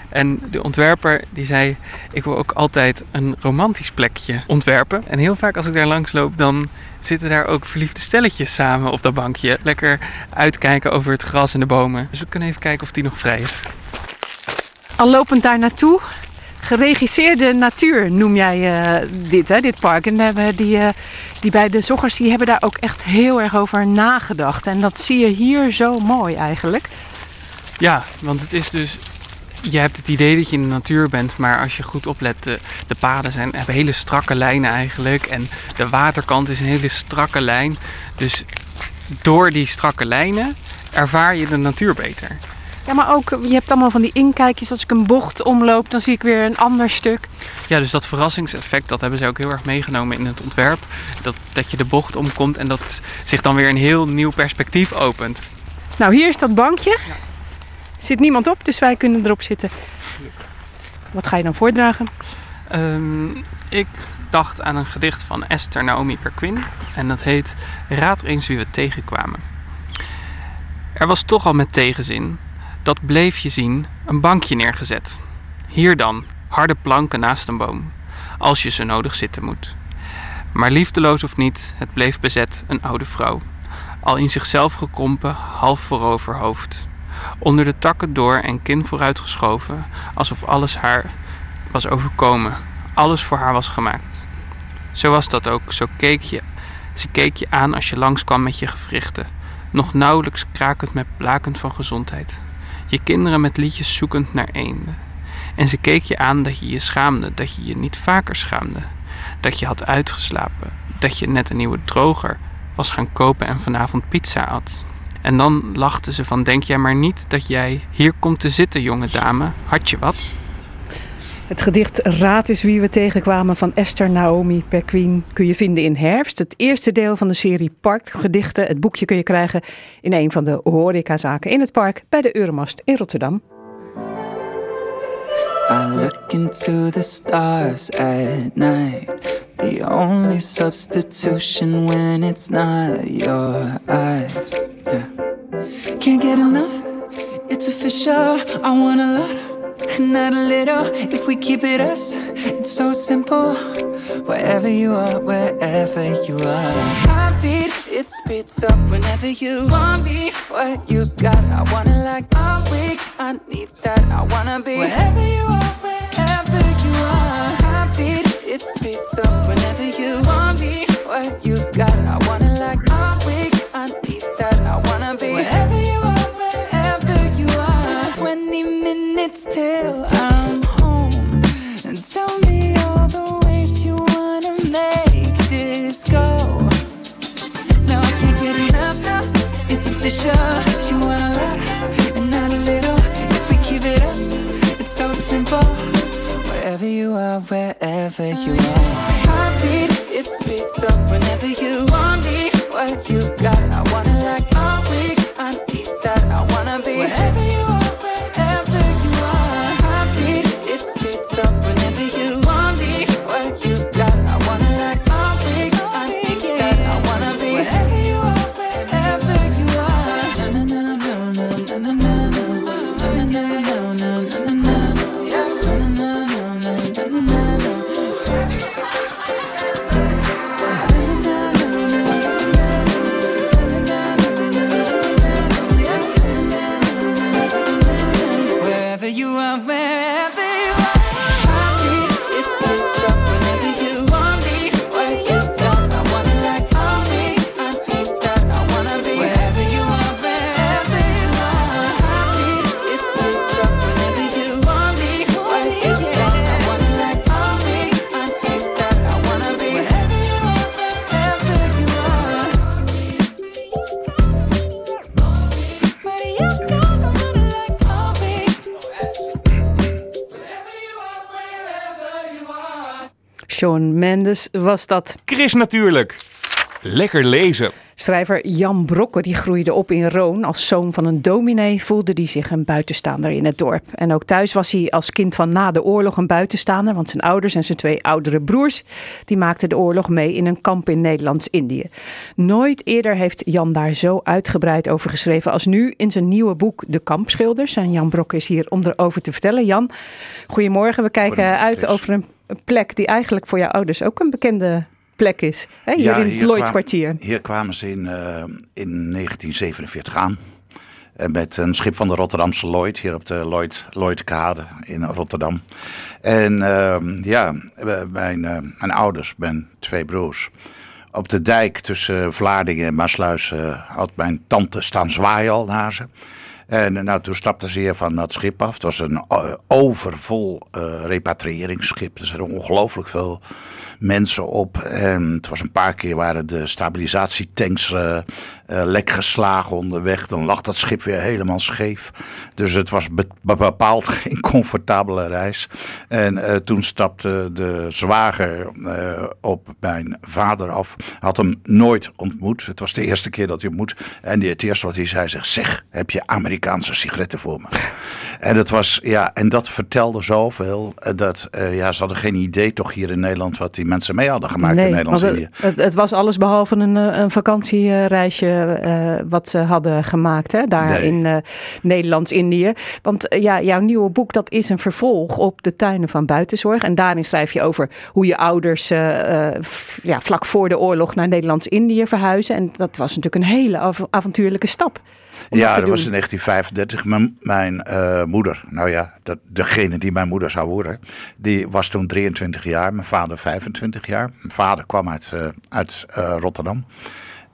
En de ontwerper die zei, ik wil ook altijd een romantisch plekje ontwerpen. En heel vaak als ik daar langs loop, dan zitten daar ook verliefde stelletjes samen op dat bankje. Lekker uitkijken over het gras en de bomen. Dus we kunnen even kijken of die nog vrij is. Al lopend daar naartoe, geregisseerde natuur noem jij eh, dit, hè, dit park. En hebben die, eh, die bij de zoggers die hebben daar ook echt heel erg over nagedacht. En dat zie je hier zo mooi eigenlijk. Ja, want het is dus je hebt het idee dat je in de natuur bent, maar als je goed oplet, de, de paden zijn, hebben hele strakke lijnen eigenlijk. En de waterkant is een hele strakke lijn. Dus door die strakke lijnen ervaar je de natuur beter. Ja, maar ook, je hebt allemaal van die inkijkjes. Als ik een bocht omloop, dan zie ik weer een ander stuk. Ja, dus dat verrassingseffect, dat hebben ze ook heel erg meegenomen in het ontwerp. Dat, dat je de bocht omkomt en dat zich dan weer een heel nieuw perspectief opent. Nou, hier is dat bankje. Er zit niemand op, dus wij kunnen erop zitten. Wat ga je dan voordragen? Um, ik dacht aan een gedicht van Esther Naomi Perquin. En dat heet Raad eens wie we tegenkwamen. Er was toch al met tegenzin, dat bleef je zien, een bankje neergezet. Hier dan, harde planken naast een boom, als je zo nodig zitten moet. Maar liefdeloos of niet, het bleef bezet, een oude vrouw. Al in zichzelf gekrompen, half voorover hoofd onder de takken door en kin vooruitgeschoven, alsof alles haar was overkomen, alles voor haar was gemaakt. Zo was dat ook, zo keek je, ze keek je aan als je langskwam met je gewrichten, nog nauwelijks krakend met blakend van gezondheid. Je kinderen met liedjes zoekend naar eenden. En ze keek je aan dat je je schaamde, dat je je niet vaker schaamde, dat je had uitgeslapen, dat je net een nieuwe droger was gaan kopen en vanavond pizza at. En dan lachten ze van, denk jij maar niet dat jij hier komt te zitten, jonge dame. Had je wat? Het gedicht Raad is wie we tegenkwamen van Esther Naomi Perquin kun je vinden in herfst. Het eerste deel van de serie Parkgedichten. Het boekje kun je krijgen in een van de horecazaken in het park bij de Euromast in Rotterdam. I look into the stars at night. The only substitution when it's not your eyes. Yeah. Can't get enough, it's official. I want a lot, not a little. If we keep it us, it's so simple. Wherever you are, wherever you are. Heartbeat, it speeds up whenever you want me. What you got, I wanna like. I'm weak, I need that. I wanna be wherever you are, wherever you are. Heartbeat, it speeds up whenever you want me. What you got, I wanna minutes till I'm home. And tell me all the ways you wanna make this go. Now I can't get enough now. It's official. You want a lot and not a little. If we keep it us, it's so simple. Wherever you are, wherever you are. Heartbeat, it speeds up whenever you want me. What you got, I wanna like. Sean Mendes was dat. Chris natuurlijk. Lekker lezen. Schrijver Jan Brokke die groeide op in Roon. Als zoon van een dominee voelde hij zich een buitenstaander in het dorp. En ook thuis was hij als kind van na de oorlog een buitenstaander. Want zijn ouders en zijn twee oudere broers die maakten de oorlog mee in een kamp in Nederlands-Indië. Nooit eerder heeft Jan daar zo uitgebreid over geschreven als nu in zijn nieuwe boek De Kampschilders. En Jan Brokke is hier om erover te vertellen. Jan, goedemorgen. We kijken uit over een plek die eigenlijk voor jouw ouders ook een bekende plek is. Hè? Hier in het Lloydkwartier. Hier kwamen ze in, eh, in 1947 aan. Eh, met een schip van de Rotterdamse Lloyd, hier op de Lloyd, Lloydkade in Rotterdam. En ehm, ja, mijn, eh, mijn ouders, mijn twee broers. Op de dijk tussen Vlaardingen en Maasluis had mijn tante staan zwaaien al naar ze. En eh, nou, toen stapten ze hier van dat schip af. Het was een eh, overvol eh, repatriëringsschip. Er zijn ongelooflijk veel mensen op. En het was een paar keer waren de stabilisatietanks lek geslagen onderweg. Dan lag dat schip weer helemaal scheef. Dus het was be- be- bepaald geen comfortabele reis. En toen stapte de zwager op mijn vader af. Had hem nooit ontmoet. Het was de eerste keer dat hij ontmoet. En het eerste wat hij zei, zeg, heb je Amerikaanse sigaretten voor me? En dat was, ja, en dat vertelde zoveel. eh, Dat, eh, ja, ze hadden geen idee toch hier in Nederland wat die mensen mee hadden gemaakt in want Nederlands-Indië. het, het, het was alles behalve een, eh, een vakantiereisje wat ze hadden gemaakt hè, daar Nee. in eh, Nederlands-Indië. Want ja, jouw nieuwe boek dat is een vervolg op de tuinen van buitenzorg. En daarin schrijf je over hoe je ouders f- ja, vlak voor de oorlog naar Nederlands-Indië verhuizen. En dat was natuurlijk een hele av- avontuurlijke stap. Ja, dat was in 1935. Mijn, mijn eh, moeder, nou ja, dat, degene die mijn moeder zou worden, die was toen 23 jaar, mijn vader 25 jaar. Mijn vader kwam uit, eh, uit eh, Rotterdam.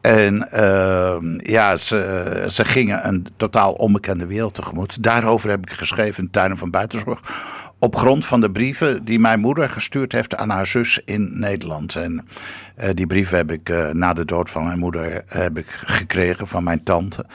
En eh, ja, ze, ze gingen een totaal onbekende wereld tegemoet. Daarover heb ik geschreven in Tuinen van Buitenzorg. Op grond van de brieven die mijn moeder gestuurd heeft aan haar zus in Nederland. En die brieven heb ik na de dood van mijn moeder heb ik gekregen van mijn tante.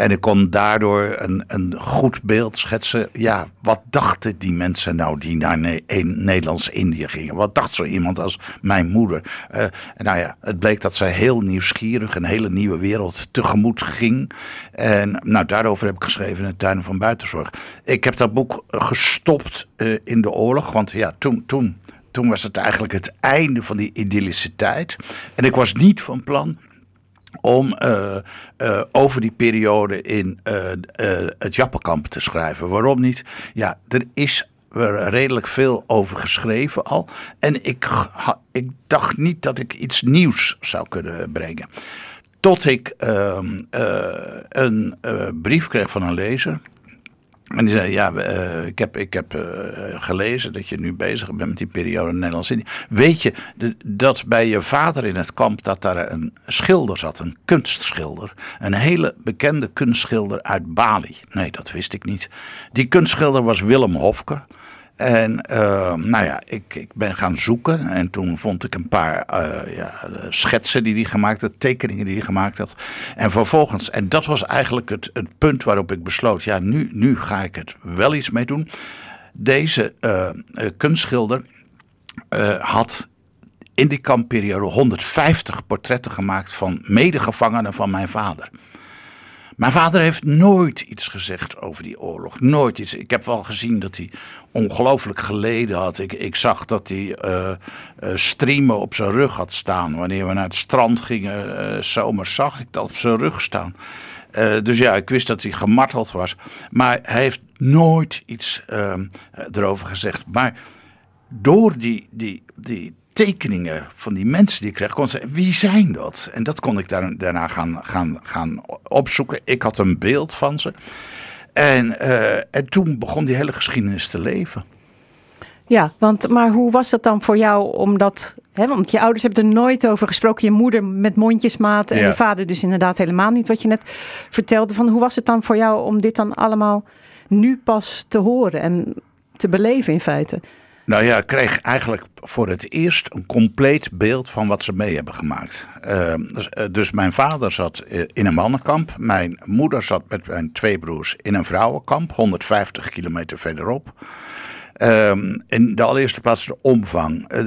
En ik kon daardoor een, een goed beeld schetsen. Ja, wat dachten die mensen nou die naar Ne- in Nederlands-Indië gingen? Wat dacht zo iemand als mijn moeder? Eh, nou ja, het bleek dat zij heel nieuwsgierig een hele nieuwe wereld tegemoet ging. En nou, daarover heb ik geschreven in de Tuinen van Buitenzorg. Ik heb dat boek eh, gestopt eh, in de oorlog. Want ja, toen, toen, toen was het eigenlijk het einde van die idyllische tijd. En ik was niet van plan om eh, eh, over die periode in eh, het Jappenkamp te schrijven. Waarom niet? Ja, er is redelijk veel over geschreven al. En ik, ik dacht niet dat ik iets nieuws zou kunnen brengen. Tot ik ehm, eh, een brief kreeg van een lezer. En die zei, ja, eh, ik heb, ik heb eh, gelezen dat je nu bezig bent met die periode in Nederlands-Indië. Weet je dat bij je vader in het kamp dat daar een schilder zat, een kunstschilder. Een hele bekende kunstschilder uit Bali. Nee, dat wist ik niet. Die kunstschilder was Willem Hofke. En eh, nou ja, ik, ik ben gaan zoeken en toen vond ik een paar eh, ja, schetsen die hij gemaakt had, tekeningen die hij gemaakt had. En vervolgens, en dat was eigenlijk het, het punt waarop ik besloot, ja, nu, nu ga ik het wel iets mee doen. Deze eh, eh, kunstschilder had in die kampperiode 150 portretten gemaakt van medegevangenen van mijn vader. Mijn vader heeft nooit iets gezegd over die oorlog. Nooit iets. Ik heb wel gezien dat hij ongelooflijk geleden had. Ik, ik zag dat hij eh, eh, streamen op zijn rug had staan. Wanneer we naar het strand gingen, eh zomers, zag ik dat op zijn rug staan. Dus ja, ik wist dat hij gemarteld was. Maar hij heeft nooit iets ehm, erover gezegd. Maar door die, die, die tekeningen van die mensen die ik kreeg, kon zeggen, wie zijn dat? En dat kon ik daar, daarna gaan, gaan, gaan opzoeken. Ik had een beeld van ze. En, eh, en toen begon die hele geschiedenis te leven. Ja, want, maar hoe was dat dan voor jou? Omdat, hè, want je ouders hebben er nooit over gesproken. Je moeder met mondjesmaat en Ja. je vader dus inderdaad helemaal niet. Wat je net vertelde. Van, hoe was het dan voor jou om dit dan allemaal nu pas te horen en te beleven in feite? Nou ja, ik kreeg eigenlijk voor het eerst een compleet beeld van wat ze mee hebben gemaakt. Eh, dus, eh, dus mijn vader zat eh, in een mannenkamp. Mijn moeder zat met mijn twee broers in een vrouwenkamp, 150 kilometer verderop. Ehm, in de allereerste plaats de omvang. Eh,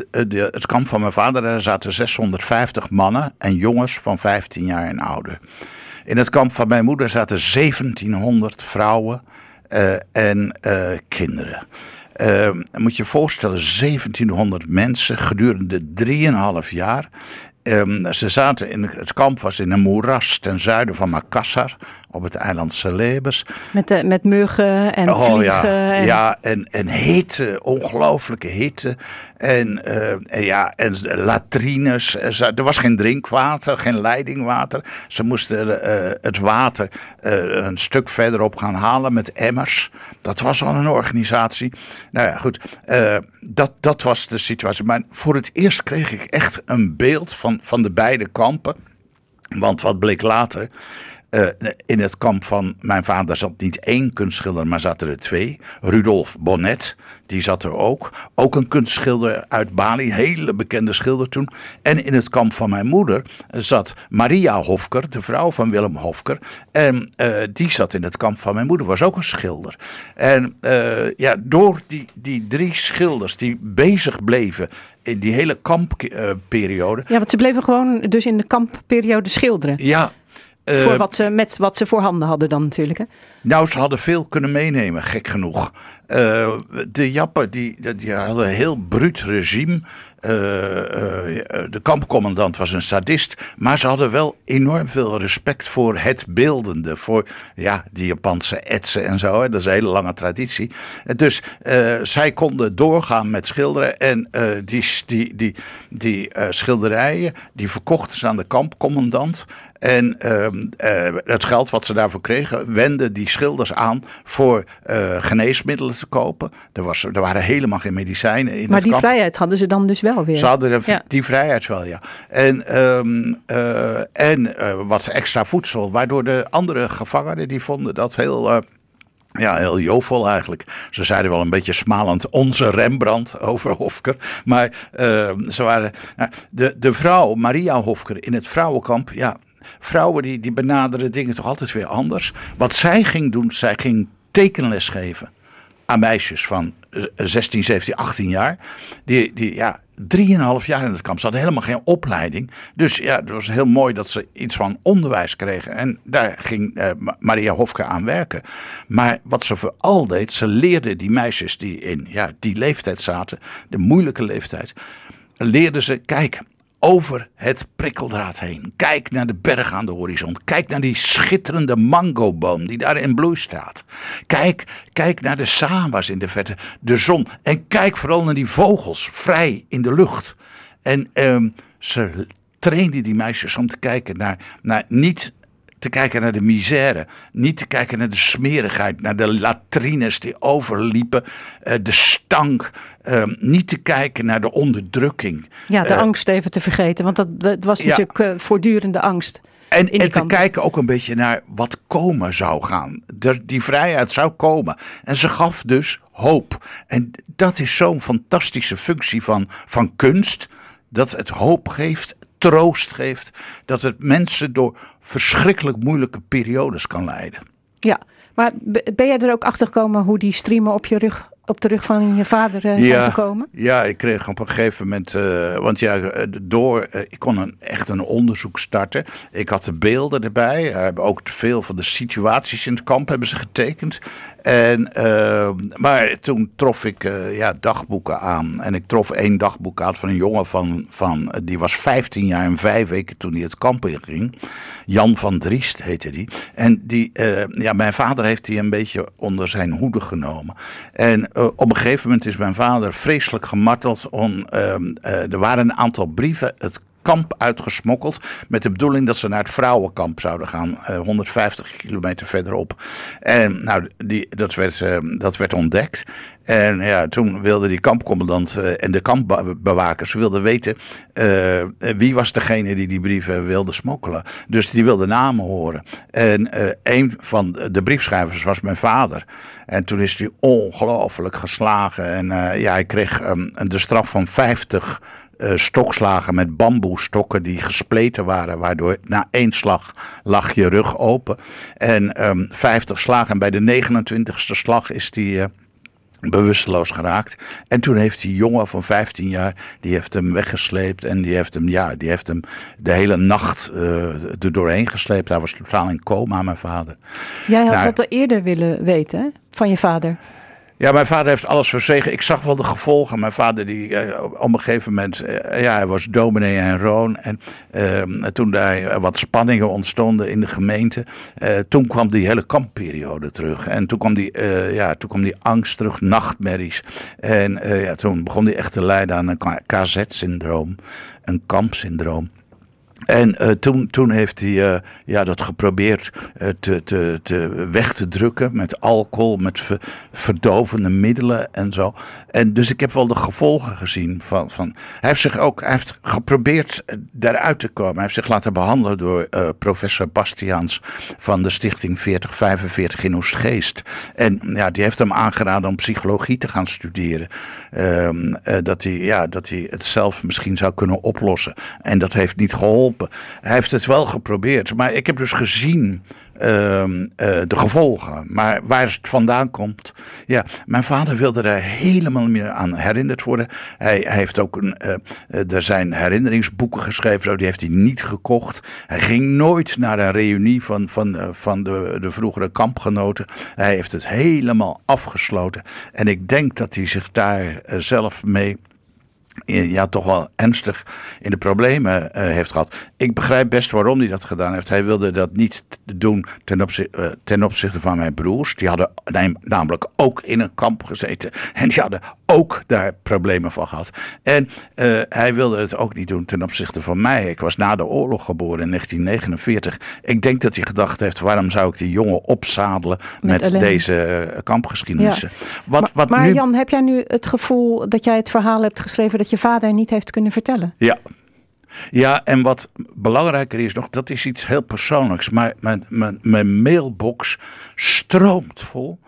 het kamp van mijn vader, daar zaten 650 mannen en jongens van 15 jaar en ouder. In het kamp van mijn moeder zaten 1700 vrouwen en kinderen. Ehm, moet je je voorstellen, 1700 mensen gedurende 3,5 jaar. Ehm, ze zaten in het kamp was in een moeras ten zuiden van Makassar op het eiland Celebes. Met, de, met muggen en Oh, vliegen. ja, en... ja en, en hitte, ongelooflijke hitte. En, eh, en ja, en latrines. Eh, Er was geen drinkwater, geen leidingwater. Ze moesten eh, het water een stuk verderop gaan halen met emmers. Dat was al een organisatie. Nou ja, goed. dat, dat was de situatie. Maar voor het eerst kreeg ik echt een beeld van, van de beide kampen. Want wat bleek later. Eh, in het kamp van mijn vader zat niet één kunstschilder, maar zaten er twee. Rudolf Bonnet, die zat er ook. Ook een kunstschilder uit Bali, hele bekende schilder toen. En in het kamp van mijn moeder zat Maria Hofker, de vrouw van Willem Hofker. En eh, die zat in het kamp van mijn moeder, was ook een schilder. En eh, ja, door die, die drie schilders die bezig bleven in die hele kampperiode. Ja, want ze bleven gewoon dus in de kampperiode schilderen. ja, voor wat ze, met wat ze voorhanden hadden dan natuurlijk. Hè? Nou, ze hadden veel kunnen meenemen, gek genoeg. Eh, de Jappen die, die hadden een heel bruut regime. Eh, eh, de kampcommandant was een sadist. Maar ze hadden wel enorm veel respect voor het beeldende. Voor ja, die Japanse etsen en zo. Hè. Dat is een hele lange traditie. Eh, Dus eh, zij konden doorgaan met schilderen. En eh, die, die, die, die eh, schilderijen die verkochten ze aan de kampcommandant. En ehm, eh, het geld wat ze daarvoor kregen, wenden die schilders aan voor eh, geneesmiddelen te kopen. Er, was, er waren helemaal geen medicijnen in Maar die kamp. vrijheid hadden ze dan dus wel weer. Ze hadden de- Ja. die vrijheid wel, ja. En, ehm, eh, en wat extra voedsel, waardoor de andere gevangenen die vonden dat heel. eh, ja, heel jovel eigenlijk. Ze zeiden wel een beetje smalend onze Rembrandt over Hofker. Maar ehm, ze waren. nou, de, de vrouw, Maria Hofker, in het vrouwenkamp. Ja, vrouwen die, die benaderen dingen toch altijd weer anders. Wat zij ging doen, zij ging tekenles geven aan meisjes van eh, 16, 17, 18 jaar. Die, die ja, drieënhalf jaar in het kamp. Ze hadden helemaal geen opleiding. Dus ja, het was heel mooi dat ze iets van onderwijs kregen. En daar ging eh, Ma- Maria Hofke aan werken. Maar wat ze vooral deed, ze leerde die meisjes die in ja, die leeftijd zaten, de moeilijke leeftijd, leerden ze, kijk, over het prikkeldraad heen. Kijk naar de berg aan de horizon. Kijk naar die schitterende mangoboom die daar in bloei staat. Kijk, kijk naar de sawa's in de verte, de zon. En kijk vooral naar die vogels vrij in de lucht. En ehm, ze trainden die meisjes om te kijken naar, naar niet te kijken naar de misère. Niet te kijken naar de smerigheid, naar de latrines die overliepen, eh, de stank. ehm, niet te kijken naar de onderdrukking. Ja, de Eh, angst even te vergeten. Want dat, dat was natuurlijk eh, voortdurende angst. En, en te kampen. kijken ook een beetje naar wat komen zou gaan. De, die vrijheid zou komen. En ze gaf dus hoop. En dat is zo'n fantastische functie van, van kunst. Dat het hoop geeft, troost geeft. Dat het mensen door verschrikkelijk moeilijke periodes kan leiden. Ja, maar be- ben jij er ook achter gekomen hoe die streamen op, je rug, op de rug van je vader zijn gekomen? Ja, ik kreeg op een gegeven moment, eh, want ja, eh, door, ik kon een, echt een onderzoek starten. Ik had de beelden erbij, hebben ook veel van de situaties in het kamp hebben ze getekend. En, maar toen trof ik ja, dagboeken aan. En ik trof één dagboek aan van een jongen van, van, die was 15 jaar en vijf weken toen hij het kamp inging. Jan van Driest heette die. En die, ja, mijn vader heeft die een beetje onder zijn hoede genomen. En eh, op een gegeven moment is mijn vader vreselijk gemarteld. Om, ehm, eh, er waren een aantal brieven het kamp uitgesmokkeld. Met de bedoeling dat ze naar het vrouwenkamp zouden gaan. eh, 150 kilometer verderop. En nou, die, dat, werd, eh, dat werd ontdekt. En ja, toen wilde die kampcommandant eh, en de kampbewakers wilden weten eh, wie was degene die die brieven wilde smokkelen. Dus die wilden namen horen. En eh, een van de briefschrijvers was mijn vader. En toen is hij ongelooflijk geslagen. En eh, ja, hij kreeg ehm, de straf van 50 eh, stokslagen met bamboestokken die gespleten waren, waardoor na één slag lag je rug open. En ehm 50 slagen. En bij de 29ste slag is die. eh, bewusteloos geraakt. En toen heeft die jongen van 15 jaar, die heeft hem weggesleept en die heeft hem, ja, die heeft hem de hele nacht eh, er doorheen gesleept. Hij was totaal in coma, mijn vader. Jij had Nou, dat al eerder willen weten van je vader. Ja, mijn vader heeft alles verzegen. Ik zag wel de gevolgen. Mijn vader, die eh, op een gegeven moment, eh, ja, hij was dominee en roon. En eh, toen daar eh, wat spanningen ontstonden in de gemeente, toen kwam die hele kampperiode terug. En toen kwam die, ja, toen kwam die angst terug, nachtmerries. En ja, toen begon hij echt te lijden aan een KZ-syndroom, een kampsyndroom. En eh, toen, toen heeft hij eh, ja, dat geprobeerd eh, te, te, te weg te drukken met alcohol, met ver- verdovende middelen en zo. En dus ik heb wel de gevolgen gezien van. van hij heeft zich ook hij heeft geprobeerd daaruit te komen. Hij heeft zich laten behandelen door professor Bastiaans van de Stichting 4045 in Oostgeest. En ja, die heeft hem aangeraden om psychologie te gaan studeren. Ehm, eh, dat, hij, ja, dat hij het zelf misschien zou kunnen oplossen. En dat heeft niet geholpen. Hij heeft het wel geprobeerd. Maar ik heb dus gezien ehm, eh, de gevolgen. Maar waar het vandaan komt. Ja, mijn vader wilde er helemaal meer aan herinnerd worden. Hij, hij heeft ook een, eh, er zijn herinneringsboeken geschreven. Zo, die heeft hij niet gekocht. Hij ging nooit naar een reunie van, van, van de, de vroegere kampgenoten. Hij heeft het helemaal afgesloten. En ik denk dat hij zich daar zelf mee ja, toch wel ernstig in de problemen eh, heeft gehad. Ik begrijp best waarom hij dat gedaan heeft. Hij wilde dat niet doen eh, ten opzichte van mijn broers. Die hadden nam- namelijk ook in een kamp gezeten. En die hadden ook daar problemen van gehad. En eh, hij wilde het ook niet doen ten opzichte van mij. Ik was na de oorlog geboren in 1949. Ik denk dat hij gedacht heeft: waarom zou ik die jongen opzadelen met, deze eh, kampgeschiedenissen? Ja. Wat, maar wat maar nu Jan, heb jij nu het gevoel dat jij het verhaal hebt geschreven dat je vader niet heeft kunnen vertellen? Ja. Ja, en wat belangrijker is nog, dat is iets heel persoonlijks. Maar mijn, mijn, mijn mailbox stroomt vol.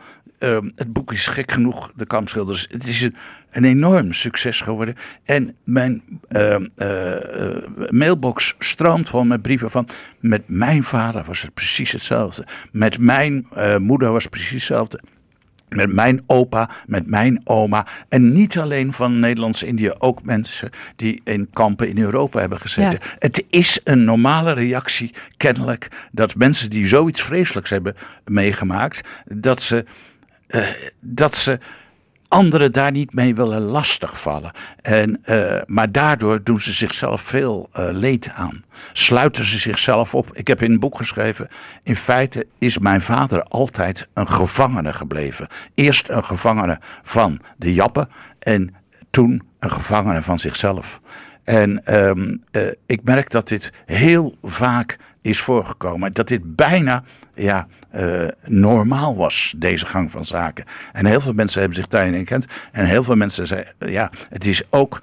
Ehm, het boek is gek genoeg, De Kampschilders. Het is een, een enorm succes geworden. En mijn ehm, eh, eh, mailbox stroomt vol met brieven van... Met mijn vader was het precies hetzelfde. Met mijn eh, moeder was het precies hetzelfde. Met mijn opa, met mijn oma. En niet alleen van Nederlands-Indië, ook mensen die in kampen in Europa hebben gezeten. Ja. Het is een normale reactie, kennelijk, dat mensen die zoiets vreselijks hebben meegemaakt, dat ze, eh, dat ze anderen daar niet mee willen lastigvallen. En, eh, maar daardoor doen ze zichzelf veel eh, leed aan. Sluiten ze zichzelf op. Ik heb in een boek geschreven. In feite is mijn vader altijd een gevangene gebleven. Eerst een gevangene van de Jappen. En toen een gevangene van zichzelf. En ehm, eh, ik merk dat dit heel vaak is voorgekomen. Dat dit bijna ja, eh, normaal was, deze gang van zaken. En heel veel mensen hebben zich daarin herkend. En heel veel mensen zeggen, ja, het is ook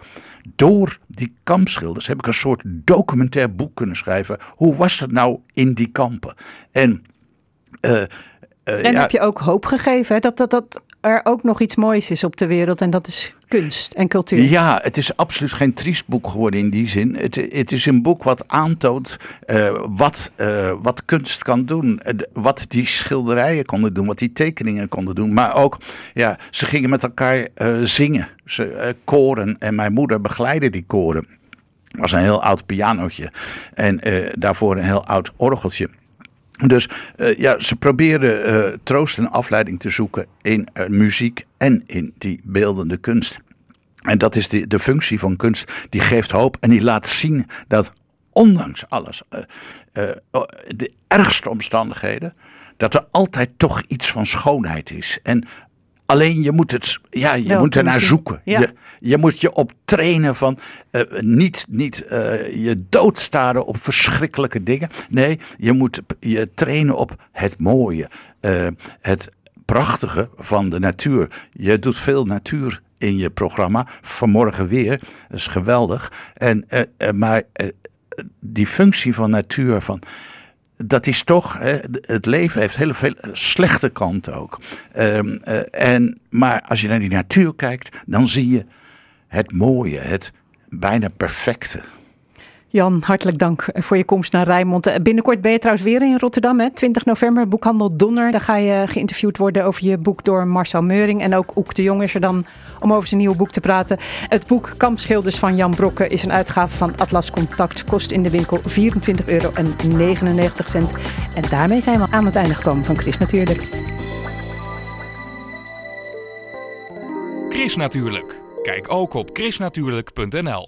door die kampschilders heb ik een soort documentair boek kunnen schrijven. Hoe was dat nou in die kampen? En, eh, eh, En ja, heb je ook hoop gegeven hè, dat, dat, dat er ook nog iets moois is op de wereld en dat is kunst en cultuur. Ja, het is absoluut geen triest boek geworden in die zin. Het, het is een boek wat aantoont eh, wat, eh, wat kunst kan doen. Eh, Wat die schilderijen konden doen, wat die tekeningen konden doen. Maar ook, ja, ze gingen met elkaar zingen. Ze, koren en mijn moeder begeleidde die koren. Was een heel oud pianootje en daarvoor een heel oud orgeltje. Dus eh, ja, ze probeerden eh, troost en afleiding te zoeken in eh, muziek en in die beeldende kunst. En dat is de, de functie van kunst. Die geeft hoop en die laat zien dat ondanks alles, de ergste omstandigheden, dat er altijd toch iets van schoonheid is. En alleen je moet het, ja, je Wel moet er kunnen naar zien. zoeken. Ja. Je, je moet je op trainen van eh, niet, niet eh, je doodstaren op verschrikkelijke dingen. Nee, je moet je trainen op het mooie, eh, het prachtige van de natuur. Je doet veel natuur in je programma. Vanmorgen weer, dat is geweldig. En, maar die functie van natuur, van, dat is toch, het leven heeft heel veel slechte kanten ook. Ehm, eh, en, maar als je naar die natuur kijkt, dan zie je het mooie, het bijna perfecte. Jan, hartelijk dank voor je komst naar Rijnmond. Eh, Binnenkort ben je trouwens weer in Rotterdam, hè? 20 november, boekhandel Donner. Daar ga je geïnterviewd worden over je boek door Marcel Meuring. En ook Oek de Jong is er dan om over zijn nieuwe boek te praten. Het boek Kampschilders van Jan Brokke is een uitgave van Atlas Contact. Kost in de winkel 24,99 euro. En daarmee zijn we aan het einde gekomen van Chris natuurlijk. Chris Natuurlijk. Kijk ook op chrisnatuurlijk.nl